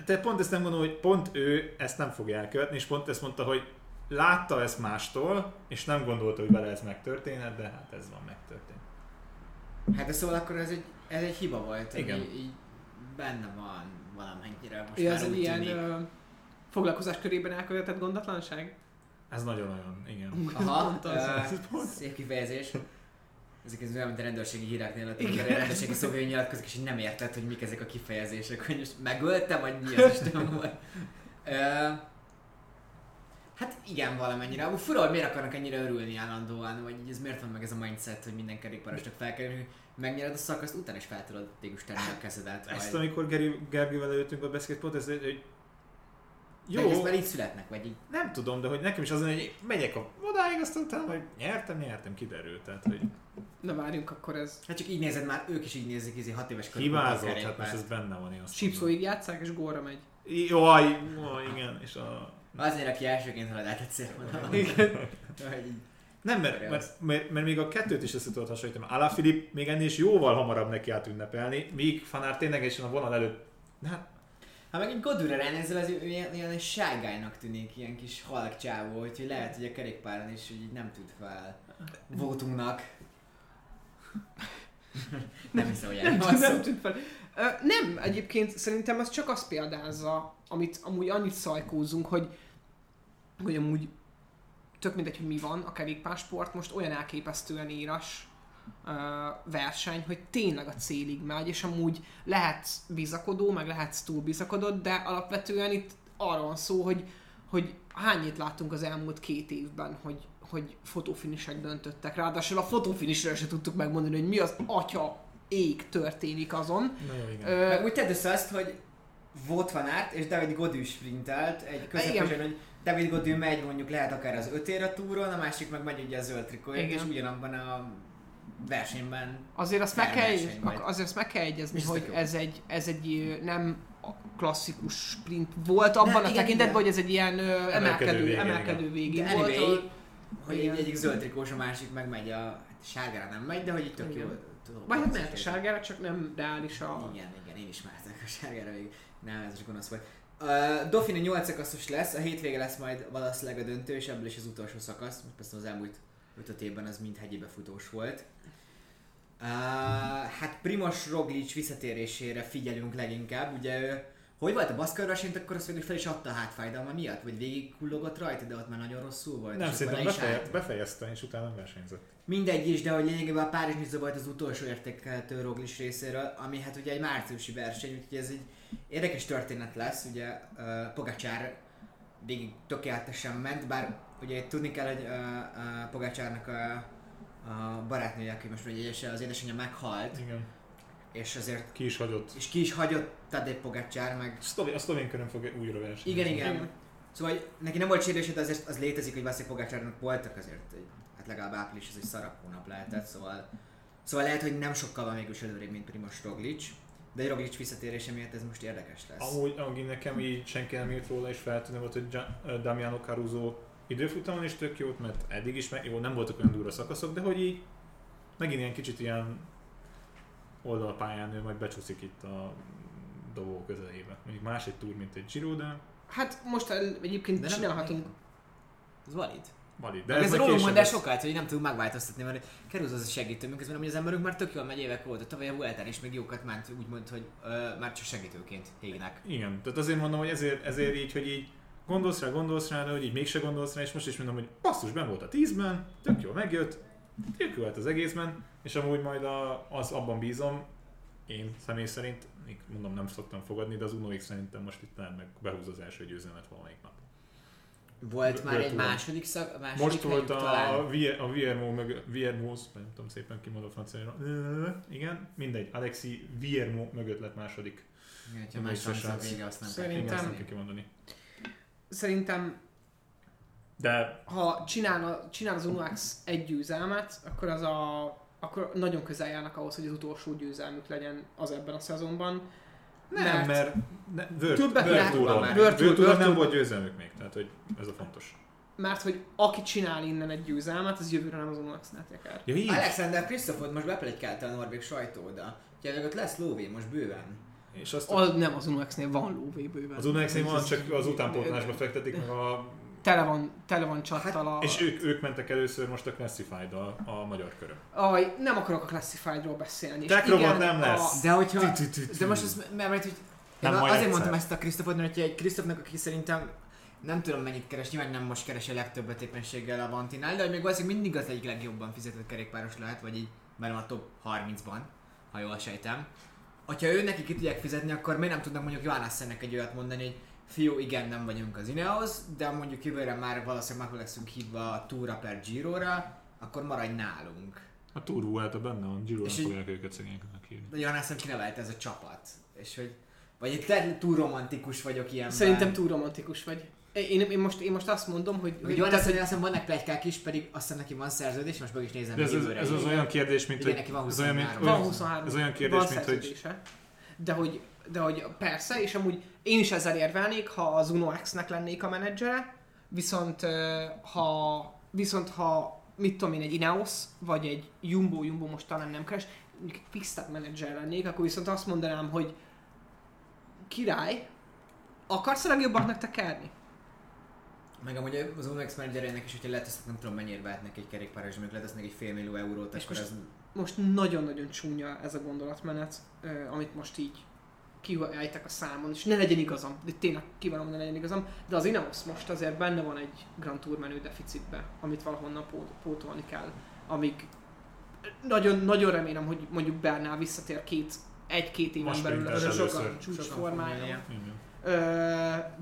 Te pont ezt nem gondolom, hogy pont ő ezt nem fogja elkövetni, és pont ezt mondta, hogy látta ezt mástól, és nem gondolta, hogy vele ez megtörténhet, de hát ez van, megtörtént. Hát de szóval akkor ez egy, ez egy hiba volt, Igen. ami így benne van valamennyire. Most Ő már az egy úgy ilyen tűnik. ö, foglalkozás körében elkövetett gondatlanság? Ez nagyon-nagyon, igen. Aha, az. uh, szép kifejezés. Ezek ez olyan, mint a rendőrségi híreknél, a rendőrségi szolgáló nyilatkozik, és nem érted, hogy mik ezek a kifejezések, hogy most megöltem, vagy mi az Isten volt. Uh, hát igen, valamennyire. Amúgy fura, hogy miért akarnak ennyire örülni állandóan, vagy így ez miért van meg ez a mindset, hogy minden kerékpárosnak fel kell, hogy megnyered a szakaszt, utána is fel tudod végül tenni a kezedet. Ezt vagy... amikor Gergővel előttünk a beszélt, pont ez, hogy Jó. Már így születnek, vagy így. nem tudom, de hogy nekem is az, hogy megyek a odáig, aztán utána, hogy nyertem, nyertem, kiderült. Tehát, hogy Na várjunk, akkor ez Hát csak így nézed már, ők is így nézik, izé hat éves korukban hibázott, hát most ez benne van, én azt sípszóig játszák, és gólra megy. Jaj, jaj, igen, és a... Azért, aki elsőként halad át egy szélvonalon. Igen. Hogy így- Nem, mert, mert, mert, mert, még a kettőt is össze tudod hasonlítani. Alaphilipp még ennél is jóval hamarabb neki át ünnepelni, míg Fanár ténylegesen a vonal előtt Hát Ha meg egy Godura ránézel, az ilyen, ilyen ságálynak tűnik, ilyen kis halk csávó, úgyhogy lehet, hogy a kerékpáron is hogy így nem tud fel Votunknak. nem hiszem, hogy Nem, tud- nem tűnt fel. Ö, nem, egyébként szerintem ez csak azt példázza, amit amúgy annyit szajkózunk, hogy, hogy amúgy tök mindegy, hogy mi van, a kerékpársport most olyan elképesztően éras verseny, hogy tényleg a célig megy, és amúgy lehetsz bizakodó, meg lehetsz túl bizakodott, de alapvetően itt arról van szó, hogy, hogy hányit láttunk az elmúlt két évben, hogy, hogy fotofinisek döntöttek. Ráadásul a fotofinisről se tudtuk megmondani, hogy mi az atya ég történik azon. Na jó, igen. Ö, Meg úgy tedd össze azt, hogy Vought van át, és David Godű sprintelt egy közepesen, hogy David Godű megy mondjuk lehet akár az ötér a túron, a másik meg megy ugye a zöld trikóért, és ugyanabban a versenyben Azért azt meg kell, azért azt meg kell egyezni, ez hogy ez egy, ez egy nem a klasszikus sprint volt abban Nem, a igen, tekintetben, hogy ez egy ilyen emelkedő, végén, emelkedő végén De volt. anyway, hogy Igen. egy, egyik zöld trikós, a másik meg megy a hát sárgára nem megy, de hogy itt tök Igen. jó. Vagy hát mehet a sárgára, csak nem reális a... Igen, igen, én is mehetek a sárgára végig. Nem, ez is gonosz volt. Uh, Dauphine 8 szakaszos lesz, a hétvége lesz majd valószínűleg a döntő, és ebből is az utolsó szakasz. Most persze az elmúlt 5 évben az mind hegyi befutós volt. Uh, hát Primoz Roglic visszatérésére figyelünk leginkább, ugye ő hogy volt a baszkar versenyt, akkor azt végül fel is adta a hátfájdalma miatt? Vagy végig kullogott rajta, de ott már nagyon rosszul volt? nem, szerintem befeje, állt? befejezte, és utána nem versenyzett. Mindegy is, de hogy lényegében a Párizs Niza volt az utolsó értékelhető Roglic részéről, ami hát ugye egy márciusi verseny, úgyhogy ez egy érdekes történet lesz, ugye uh, Pogacsár végig tökéletesen ment, bár ugye itt tudni kell, hogy uh, uh, Pogacsárnak a, a barátnője, aki most ugye az édesanyja meghalt, Igen. és azért Ki is hagyott. és ki is hagyott Tadej Pogacsár, meg A szlovén, a szlovén körön fog újra versenyezni. igen, igen. Igen. Szóval hogy neki nem volt sérülése, de azért az létezik, hogy Vaszik Pogácsárnak voltak azért, egy, hát legalább április, ez egy szarabb hónap lehetett, szóval, szóval lehet, hogy nem sokkal van mégis előrébb, mint Primoz Roglic, de Roglic visszatérése miatt ez most érdekes lesz. Amúgy, amúgy nekem így senki nem írt róla, és feltűnő volt, hogy Damiano Caruso időfutamon is tök jót, mert eddig is meg, jó, nem voltak olyan durva szakaszok, de hogy így megint ilyen kicsit ilyen oldalpályán ő majd becsúszik itt a dobó közelébe. Mondjuk más egy túr, mint egy Giro, de Hát most el- egyébként De nem- csinálhatunk. Ez valid. valid. De De ez, ez rólunk mond lesz. sokat, hogy nem tudunk megváltoztatni, mert kerül az a segítőmünk, közben hogy az emberünk már tök jól megy évek óta, tavaly a Vueltán is még jókat ment, úgymond, hogy ö, már csak segítőként hégnek. Igen, tehát azért mondom, hogy ezért, ezért így, hogy így gondolsz rá, gondolsz rá, de hogy így mégse gondolsz rá, és most is mondom, hogy basszus, ben volt a 10-ben, tök jól megjött, tök jó lett az egészben, és amúgy majd a, az abban bízom, én személy szerint, még mondom nem szoktam fogadni, de az Uno X szerintem most itt már meg behúz az első győzelmet valamelyik nap. Volt már egy második szak, második Most volt a, talán. Vi- a Viermo, mögött, Viermo, nem tudom szépen kimondom franciára, igen, mindegy, Alexi Viermo mögött lett második. Igen, ha más a vége, azt nem Szerintem- kell kimondani. Szerintem, De ha csinál, csinál az Unuax egy győzelmet, akkor az a akkor nagyon közel járnak ahhoz, hogy az utolsó győzelmük legyen az ebben a szezonban. Nem, mert ne, World, Többet Touron- már. World nem volt győzelmük még, tehát hogy ez a fontos. mert hogy aki csinál innen egy győzelmet, az jövőre nem az Unuax-nál teker. Ja? Alexander Krisztofot most beplegykálta a norvég sajtó oda. Úgyhogy ott lesz lóvé most bőven. És azt Az, nem az Unuax-nél van lóvé bőven. az unex van, csak az utánpótlásba fektetik meg a... Tele van, tele van csattal a... És ők, ők mentek először most a classified a, a magyar körön. Aj, nem akarok a Classified-ról beszélni. Tech robot igen, nem a- lesz. De hogyha... De most az, mert, hogy... Nem, azért egyszer. mondtam ezt a Krisztofot, mert egy Krisztofnak, aki szerintem nem tudom mennyit keres, nyilván nem most keres a legtöbbet éppenséggel a Vantinál, de hogy még valószínűleg mindig az egyik legjobban fizetett kerékpáros lehet, vagy így benne a top 30-ban, ha jól sejtem. Hogyha ő neki ki tudják fizetni, akkor miért nem tudnak mondjuk Johannessennek egy olyat mondani, hogy fiú, igen, nem vagyunk az Ineos, de mondjuk jövőre már valószínűleg meg leszünk hívva a Túra per Giro-ra, akkor maradj nálunk. A Tour Vuelta benne van, Giro nem fogják őket szegényeknek hívni. De Johannessen kinevelte ez a csapat. És hogy... Vagy egy túl romantikus vagyok ilyen. Szerintem túl romantikus vagy. Én, én, most, én most azt mondom, hogy... Hogy Johannessen azt hiszem vannak plegykák is, pedig azt hiszem neki van szerződés, most meg is nézem De ez, ez, ez az olyan kérdés, mint hogy... neki van ez olyan, mint, 23. Van olyan, 23. ez olyan kérdés, mint hogy... De hogy, de hogy persze, és amúgy én is ezzel érvelnék, ha az Uno X-nek lennék a menedzsere, viszont ha, viszont ha mit tudom én, egy Ineos, vagy egy Jumbo, Jumbo most talán nem keres, mondjuk egy Quickstep menedzser lennék, akkor viszont azt mondanám, hogy király, akarsz a legjobbaknak tekerni? Meg amúgy az Unex menedzserének is, hogyha letesznek, nem tudom mennyire vehetnek egy kerékpáros, mondjuk letesznek egy fél millió eurót, És akkor most- az... Most nagyon-nagyon csúnya ez a gondolatmenet, amit most így kiejtek a számon, és ne legyen igazam, de tényleg kívánom, ne legyen igazam, de az Ineos most azért benne van egy Grand Tour menü deficitbe, amit valahonnan pót- pótolni kell, amíg nagyon, nagyon remélem, hogy mondjuk Bernál visszatér két, egy-két éven Most belül a sokan először.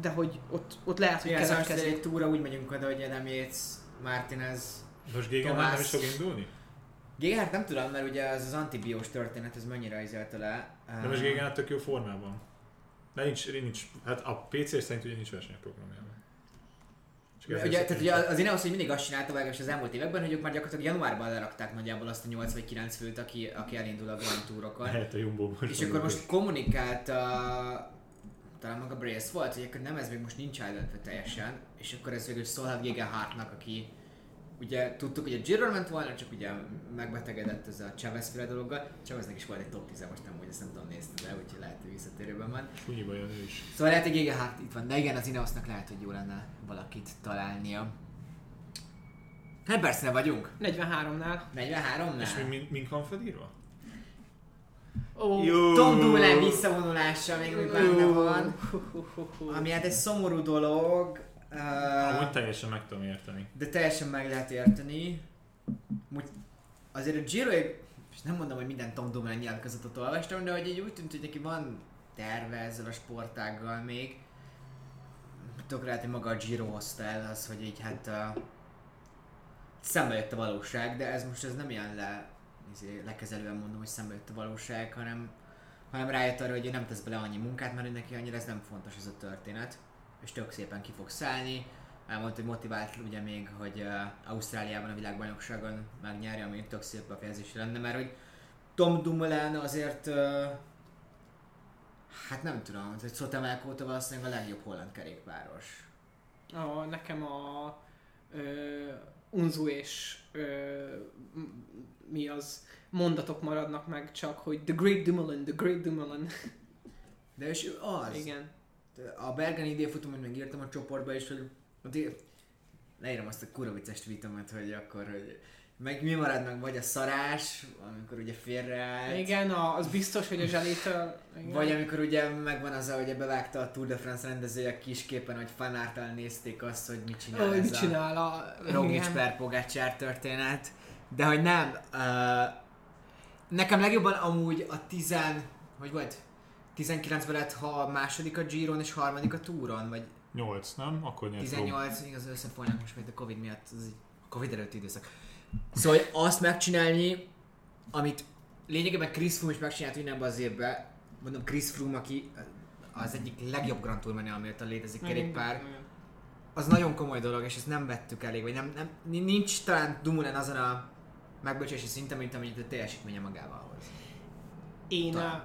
De hogy ott, ott lehet, hogy keletkezik. egy túra úgy megyünk oda, hogy nem Yates, Martinez, Most Gégen Tomás. nem is fog indulni? Géghárt nem tudom, mert ugye az az antibiós történet, ez mennyire izélte le. De most Gégen tök jó formában. De nincs, nincs, hát a PC szerint ugye nincs versenyprogramjában. Ezért Ugye, tehát ugye az Ineos hogy mindig azt csinálta, legalábbis az elmúlt években, hogy ők már gyakorlatilag januárban lerakták nagyjából azt a 8 vagy 9 főt, aki, aki elindul a Grand Tourokon. Helyett a Jumbo. És akkor most kommunikált a talán maga Brace volt, hogy akkor nem ez még most nincs eldöntve teljesen, és akkor ez végül szólhat Gegenhardtnak, aki ugye tudtuk, hogy a Giro ment volna, csak ugye megbetegedett ez a Chavez féle dologgal. Chaveznek is volt egy top 10 most nem, hogy ezt nem tudom nézni, de úgyhogy lehet, hogy visszatérőben van. Sunyiba jön ő is. Szóval lehet, hogy Gegenhardt itt van, de igen, az Ineosnak lehet, hogy jó lenne valakit találnia. Hát persze vagyunk. 43-nál. 43 És mi, mi, mink van felírva? Jó. Tom Dumoulin visszavonulása még úgy benne van. Ami hát egy szomorú dolog. Uh, Amúgy teljesen meg tudom érteni. de teljesen meg lehet érteni. Úgy, azért a Giro, és nem mondom, hogy minden Tom Dumoulin nyilatkozatot olvastam, de hogy így úgy tűnt, hogy neki van terve ezzel a sportággal még. Tök lehet, hogy maga a Giro hozta el az, hogy így hát uh, szembe jött a valóság, de ez most ez nem ilyen le, izé, lekezelően mondom, hogy szembe jött a valóság, hanem, hanem rájött arra, hogy nem tesz bele annyi munkát, mert neki annyira ez nem fontos ez a történet, és tök szépen ki fog szállni. Elmondta, hogy motivált ugye még, hogy uh, Ausztráliában a világbajnokságon megnyerje, ami tök szép befejezés lenne, mert hogy Tom Dumoulin azért uh, hát nem tudom, hogy Szotemelk óta valószínűleg a legjobb holland kerékpáros. A, nekem a, ö, unzu és ö, mi az mondatok maradnak meg csak, hogy The Great Dumoulin, The Great Dumoulin. De és az. Igen. A Bergen idéfutam, hogy megírtam a csoportba is, hogy leírom azt a kurva vicces tweetomat, hogy akkor, hogy meg mi marad meg, vagy a szarás, amikor ugye félreállt, Igen, a, az biztos, hogy a zselétől... Igen. vagy amikor ugye megvan az, hogy bevágta a Tour de France rendezője a kisképen, hogy fanártal nézték azt, hogy mit csinál Ó, ez mit csinál a... Roglic per Pogacar történet. De hogy nem, uh, nekem legjobban amúgy a 10, hogy volt? 19 lett, ha a második a Giron és harmadik a Touron, vagy 8, nem? Akkor nyert 18, igaz összefolynak most még a Covid miatt, az egy a Covid előtti időszak. Szóval hogy azt megcsinálni, amit lényegében Chris Froome is megcsinált mindenben az évben, mondom Chris Froome, aki az egyik legjobb Grand Tour menő, amióta létezik kerékpár, az nagyon komoly dolog, és ezt nem vettük elég, vagy nem, nem nincs talán Dumoulin azon a megbocsási szinten, mint amennyit a teljesítménye magával hoz. Én, Talán.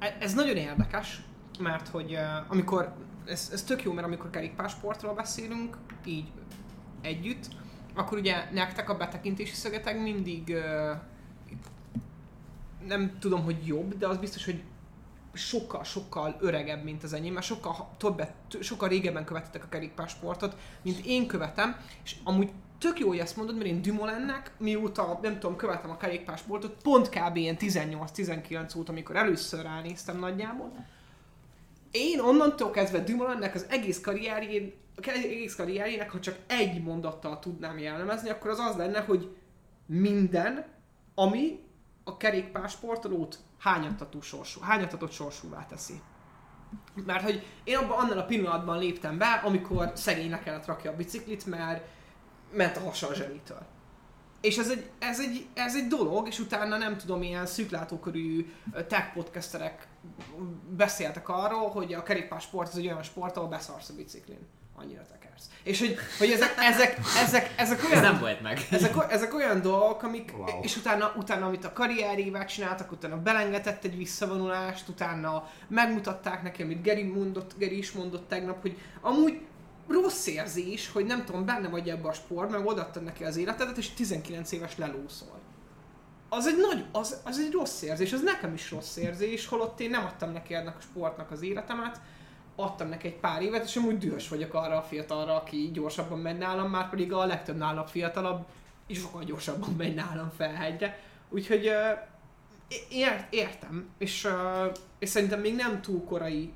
uh, ez nagyon érdekes, mert hogy amikor, ez, ez tök jó, mert amikor kerékpársportról beszélünk, így együtt, akkor ugye nektek a betekintési szögetek mindig nem tudom, hogy jobb, de az biztos, hogy sokkal-sokkal öregebb, mint az enyém, mert sokkal, többet, sokkal régebben követetek a kerékpársportot, mint én követem, és amúgy tök jó, hogy ezt mondod, mert én Dumoulinnek, mióta, nem tudom, követem a kerékpársportot, pont kb. ilyen 18-19 óta, amikor először ránéztem nagyjából, én onnantól kezdve Dumoulinnek az egész karrierjén, az egész karrierjének, ha csak egy mondattal tudnám jellemezni, akkor az az lenne, hogy minden, ami a kerékpársportolót hányattató sorsú, hányatatott sorsúvá teszi. Mert hogy én abban annál a pillanatban léptem be, amikor szegénynek kellett rakja a biciklit, mert ment a hasa a zselitől. És ez egy, ez, egy, ez egy dolog, és utána nem tudom, ilyen szűklátókörű tech podcasterek beszéltek arról, hogy a kerékpársport az egy olyan sport, ahol beszarsz a biciklin. Annyira tekersz. És hogy, hogy ezek, ezek, ezek, ezek olyan... Ez nem volt meg. Ezek, ezek olyan dolgok, amik, Wow. és utána, utána, amit a karrierével csináltak, utána belengedett egy visszavonulást, utána megmutatták neki, amit Geri, mondott, Geri is mondott tegnap, hogy amúgy rossz érzés, hogy nem tudom, benne vagy ebbe a sport, meg odaadtad neki az életedet, és 19 éves lelószol. Az egy nagy, az, az egy rossz érzés, az nekem is rossz érzés, holott én nem adtam neki ennek a sportnak az életemet, adtam neki egy pár évet, és amúgy dühös vagyok arra a fiatalra, aki gyorsabban megy nálam, már pedig a legtöbb nálam fiatalabb, és sokkal gyorsabban megy nálam felhegyre. Úgyhogy ért, értem, és, és szerintem még nem túl korai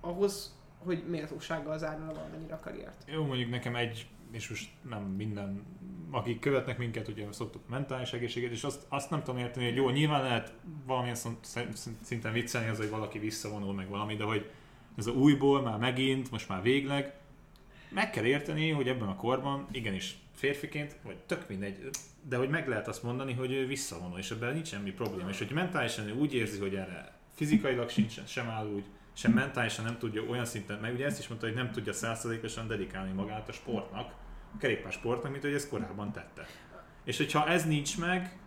ahhoz, hogy méltósággal zárna valamennyire a karriert. Jó, mondjuk nekem egy, és most nem minden, akik követnek minket, ugye szoktuk mentális egészséget, és azt, azt nem tudom érteni, hogy jó, nyilván lehet valamilyen szinten viccelni az, hogy valaki visszavonul meg valami, de hogy ez a újból már megint, most már végleg, meg kell érteni, hogy ebben a korban, igenis férfiként, vagy tök mindegy, de hogy meg lehet azt mondani, hogy ő visszavonul, és ebben nincs semmi probléma. És hogy mentálisan ő úgy érzi, hogy erre fizikailag sincs, sem áll úgy, sem mentálisan nem tudja olyan szinten, meg ugye ezt is mondta, hogy nem tudja százszerzalékosan dedikálni magát a sportnak, a kerékpársportnak, mint hogy ezt korábban tette. És hogyha ez nincs meg,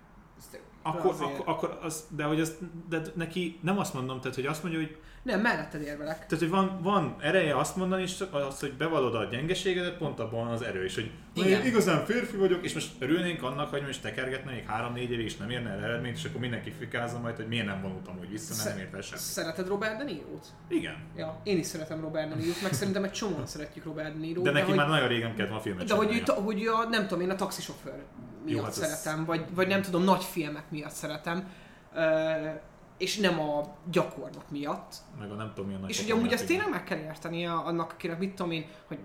akkor, akkor, akkor az, de hogy azt, de neki nem azt mondom, tehát hogy azt mondja, hogy Nem, melletted érvelek. tehát, hogy van, van ereje azt mondani, és az, hogy bevallod a gyengeségedet, pont abban az erő, és hogy Igen. én igazán férfi vagyok, és most örülnénk annak, hogy most tekergetne még 3-4 évig, és nem érne el eredményt, és akkor mindenki fikázza majd, hogy miért nem vonultam úgy vissza, mert nem ért el semmit. Szereted Robert De Niro-t? Igen. Ja, én is szeretem Robert De Niro-t, meg szerintem egy csomóan szeretjük Robert De Niro-t. De neki hogy... már nagyon régen kellett volna filmet De hogy, ta, hogy a, nem tudom, én a taxisofőr miatt hát ez- szeretem, vagy, vagy nem tudom, nagy filmek miatt szeretem, uh, és nem a gyakornok miatt. Meg a nem tudom milyen és ugye amúgy játékban. tényleg meg kell érteni a- annak, akinek mit tudom én, hogy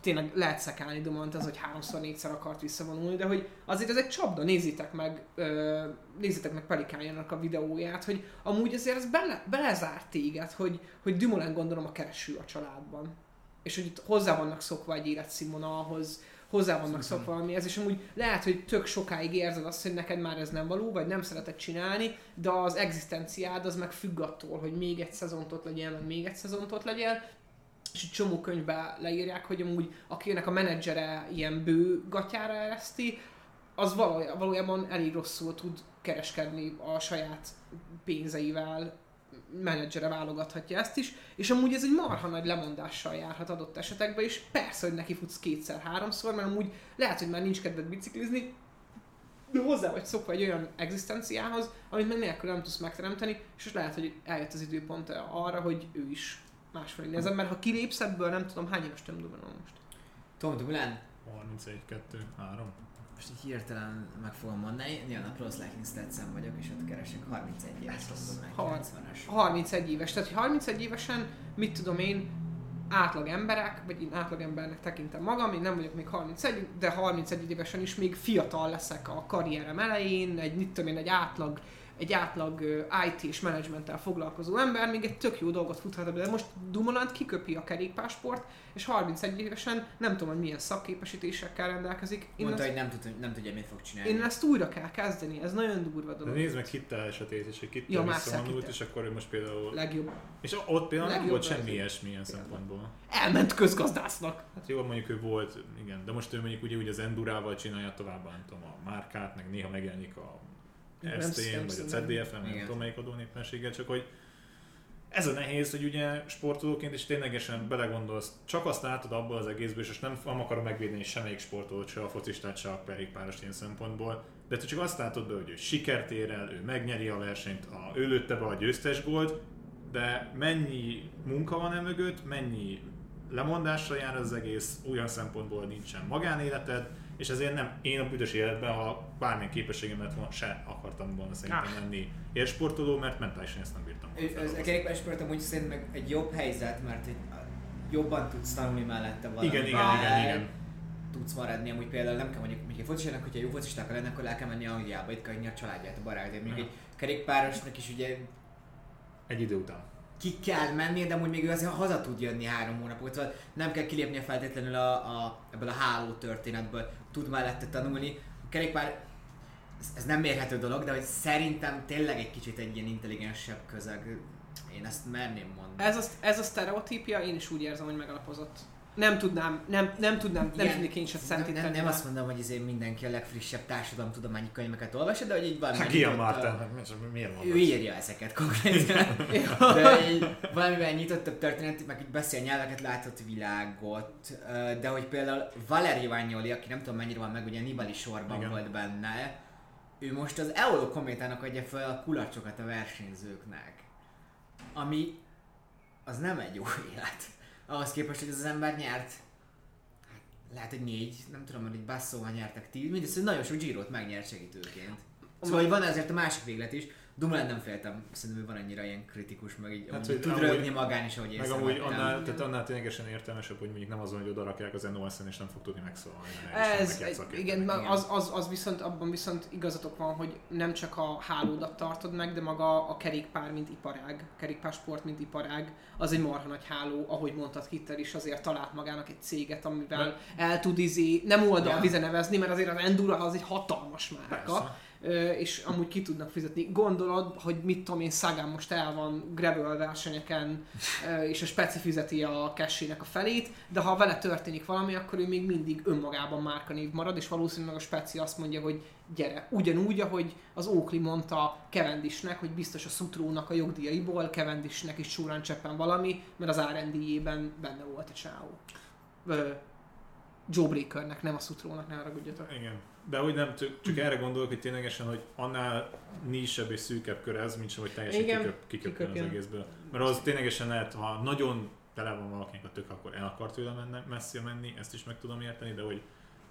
tényleg lehet szekálni Dumont az, hogy háromszor, négyszer akart visszavonulni, de hogy azért ez egy csapda, nézzétek meg, ö, nézzétek meg Pelikánjának a videóját, hogy amúgy azért ez bele, belezárt téged, hogy, hogy Dumoulin gondolom a kereső a családban. És hogy itt hozzá vannak szokva egy életszínvonalhoz, hozzá vannak szokva valamihez, és amúgy lehet, hogy tök sokáig érzed azt, hogy neked már ez nem való, vagy nem szereted csinálni, de az egzisztenciád az meg függ attól, hogy még egy szezont ott legyél, meg még egy szezont ott legyél, és egy csomó könyvben leírják, hogy amúgy akinek a menedzsere ilyen bő gatyára ereszti, az valójában elég rosszul tud kereskedni a saját pénzeivel, menedzsere válogathatja ezt is, és amúgy ez egy marha nagy lemondással járhat adott esetekben, és persze, hogy neki futsz kétszer-háromszor, mert amúgy lehet, hogy már nincs kedved biciklizni, de hozzá vagy szokva egy olyan egzisztenciához, amit meg nélkül nem tudsz megteremteni, és most lehet, hogy eljött az időpont arra, hogy ő is másfelé nézem, mert ha kilépsz ebből, nem tudom, hány éves Dumoulin most. Tom Dumoulin, 31, 2, 3. most így hirtelen meg fogom mondani, nyilván a Pro Cycling stats vagyok, és ott keresek 31 éves Har- 90-es. 31 éves, tehát hogy 31 évesen, mit tudom én, átlag emberek, vagy én átlag embernek tekintem magam, én nem vagyok még 31, de 31 évesen is még fiatal leszek a karrierem elején, egy, mit tudom én, egy átlag egy átlag IT és menedzsmenttel foglalkozó ember még egy tök jó dolgot futhat, de most Dumoulin kiköpi a kerékpásport, és 31 évesen nem tudom, hogy milyen szakképesítésekkel rendelkezik. Én, Mondta, ezt, hogy nem, tud, nem tudja, mit fog csinálni. én ezt újra kell kezdeni, ez nagyon durva De dolog. nézd meg Kittel esetét, és hogy Kittel Ja, visszavonult, és akkor ő most például... Legjobb. És ott például nem volt semmi ilyesmi ilyen szempontból. Elment közgazdásznak. Hát jó, mondjuk ő volt, igen, de most ő mondjuk ugye, ugye az Endurával csinálja tovább, nem tudom, a márkát, meg néha megjelenik a Nem ST-n, vagy a CDF-en, nem Igen. tudom melyik adónépességgel, csak hogy ez a nehéz, hogy ugye sportolóként is ténylegesen belegondolsz, csak azt látod abból az egészből, és most nem, nem akarom megvédeni semmelyik sportolót, se a focistát, se a kerékpárost ilyen szempontból, de te csak azt látod be, hogy ő sikert ér el, ő megnyeri a versenyt, a, ő lőtte be a győztes gólt, de mennyi munka van e mögött, mennyi lemondásra jár az egész, olyan szempontból nincsen magánéleted, és ezért nem, én a büdös életben, ha bármilyen képességem lett volna, se akartam volna szerintem Ah. lenni élsportoló, mert mentálisan ezt nem bírtam Ez a kerékpársport amúgy szerintem meg egy jobb helyzet, mert hogy jobban tudsz tanulni mellette valamit. Igen, igen, Ah, igen, igen. Tudsz maradni, amúgy például nem kell mondjuk, mondjuk egy focistának, hogyha jó focisták lenne, akkor el kell menni Angliába, itt kell a családját, a barátját. Ja. egy kerékpárosnak is ugye Egy idő után. ki kell menni, de amúgy még ő azért haza tud jönni három hónapot, szóval nem kell kilépnie feltétlenül a, a, ebből a háló történetből, tud mellette tanulni. A kerékpár, ez, nem mérhető dolog, de hogy szerintem tényleg egy kicsit egy ilyen intelligensebb közeg. Én ezt merném mondani. Ez a, ez a sztereotípia, én is úgy érzem, hogy megalapozott. Nem tudnám, nem, nem tudnám, nem tudnék én sem nem, szentíteni. nem, nem azt mondom, hogy izé mindenki a legfrissebb társadalomtudományi könyveket olvassa, de hogy így valami Hát Gian Martin, hát miért Ő írja ezeket konkrétan. de így valamivel nyitottabb történet, meg így beszél nyelveket, látott világot, de hogy például Valerio Vagnoli, aki nem tudom mennyire van meg, ugye Nibali sorban Igen. volt benne, ő most az Euro kométának adja fel a kulacsokat a versenyzőknek. Ami az nem egy jó élet. Ahhoz képest, hogy ez az ember nyert lehet, hogy négy, nem tudom, hogy egy basszóval nyertek mindez, hogy nagyon sok Girot megnyert segítőként. Szóval hogy van azért a másik véglet is. Dumoulin nem féltem, szerintem ő van annyira ilyen kritikus, meg így Hát, hogy tud rögni magán is, ahogy Meg észre amúgy annál, tehát annál ténylegesen értelmesebb, hogy mondjuk nem azon, hogy oda rakják az NOS-en és nem fog tudni megszólalni. Ez, igen. Az, az, az viszont, abban viszont igazatok van, hogy nem csak a hálódat tartod meg, de maga a kerékpár, mint iparág, kerékpársport, mint iparág, az egy marha nagy háló, ahogy mondtad Kitter is, azért talált magának egy céget, amivel el tud izé, nem oldal Ja. vize nevezni, mert azért az Enduro az egy hatalmas márka. Persze. És amúgy ki tudnak fizetni. Gondolod, hogy mit tudom én, Sagan most el van gravel versenyeken, és a speci fizeti a kessének a felét, de ha vele történik valami, akkor ő még mindig önmagában márkanév marad, és valószínűleg a speci azt mondja, hogy gyere. Ugyanúgy, ahogy az Oakley mondta Cavendishnek, hogy biztos a Sutrónak a jogdíjaiból Cavendishnek is csúrán cseppen valami, mert az R&D-jében benne volt a csávó. Ö, Joe Breakernek, nem a Sutrónak, ne haragudjatok. Igen. De hogy nem, csak, erre gondolok, hogy ténylegesen, hogy annál nisebb és szűkebb kör ez, mint sem, hogy teljesen Igen, kiköp, kiköpjön az egészből. Mert az ténylegesen lehet, ha nagyon tele van valakinek a tök, akkor el akar tőle menne, messzire menni, ezt is meg tudom érteni, de hogy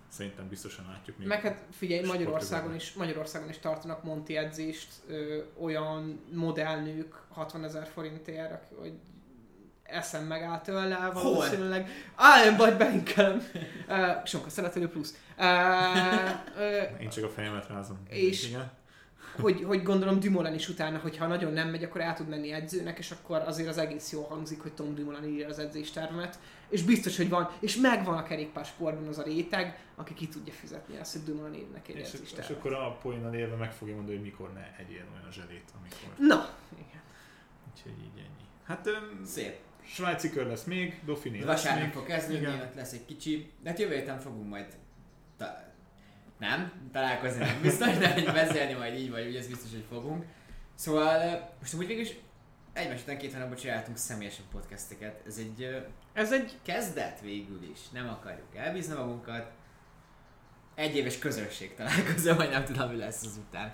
szerintem biztosan látjuk még. Meg hát figyelj. Magyarországon is, Magyarországon is tartanak Monti edzést ö, olyan modellnők 60 ezer forintért, hogy eszem megáll tőle, valószínűleg. Á, vagy belinkelem. Uh, Sonka szeretelő plusz. Uh, uh, Én csak a fejemet rázom. És- Igen. hogy, hogy gondolom Dumoulin is utána, hogyha nagyon nem megy, akkor el tud menni edzőnek, és akkor azért az egész jól hangzik, hogy Tom Dumoulin írja az edzéstervet, és biztos, hogy van, és megvan a kerékpársportban az a réteg, aki ki tudja fizetni ezt, hogy Dumoulin írnek egy És, és edzéstervet. akkor a poénnal élve meg fogja mondani, hogy mikor ne egyél olyan zselét, amikor. Na, igen. Úgyhogy így ennyi. Hát öm, Szép. Svájci kör lesz még, Dauphiné lesz Vasárnap még. fog kezdődni, Igen. ott lesz egy kicsi, de hát jövő héten fogunk majd ta- nem, találkozni nem biztos, de hogy beszélni majd így vagy úgy, ez biztos, hogy fogunk. Szóval most úgy végül is egymás után két hónapban csináltunk személyesen podcasteket. Ez egy Ez egy... kezdet végül is. Nem akarjuk elbízni magunkat. Egy éves közösség találkozó, vagy nem tudom, mi lesz az után.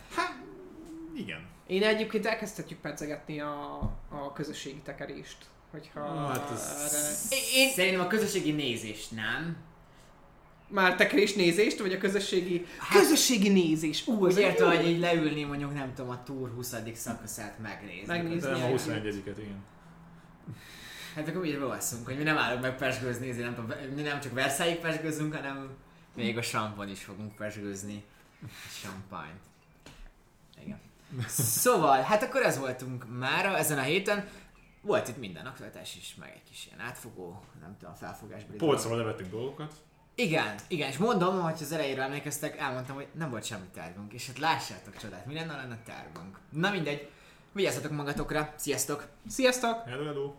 Igen. Én egyébként elkezdhetjük pedzegetni a, a közösségi tekerést. Hogyha Hát ez- erre... Én... Szerintem a közösségi nézés nem. Már tekerés nézést, vagy a közösségi... közösségi nézés! Ú, egy érte, hogy így leülni mondjuk nem tudom a túr 20. szakaszát megnézni. Megnézni. Nem a Igen. 21 igen. Hát akkor mi bevasszunk, hogy mi nem állunk meg pesgőzni, ezért nem, tudom, mi nem csak Versailles pesgőzünk, hanem még a sampon is fogunk pesgőzni. Champagne. Igen. Szóval, hát akkor ez voltunk mára ezen a héten. Volt itt minden aktualitás is, meg egy kis ilyen átfogó, nem tudom, felfogásbeli. Polcról levettünk dolgokat. Igen, igen, és mondom, hogy az elejéről emlékeztek, elmondtam, hogy nem volt semmi tervünk, és hát lássátok csodát, mi lenne lenne tervünk. Na mindegy, vigyázzatok magatokra, sziasztok! Sziasztok! Hello, hello.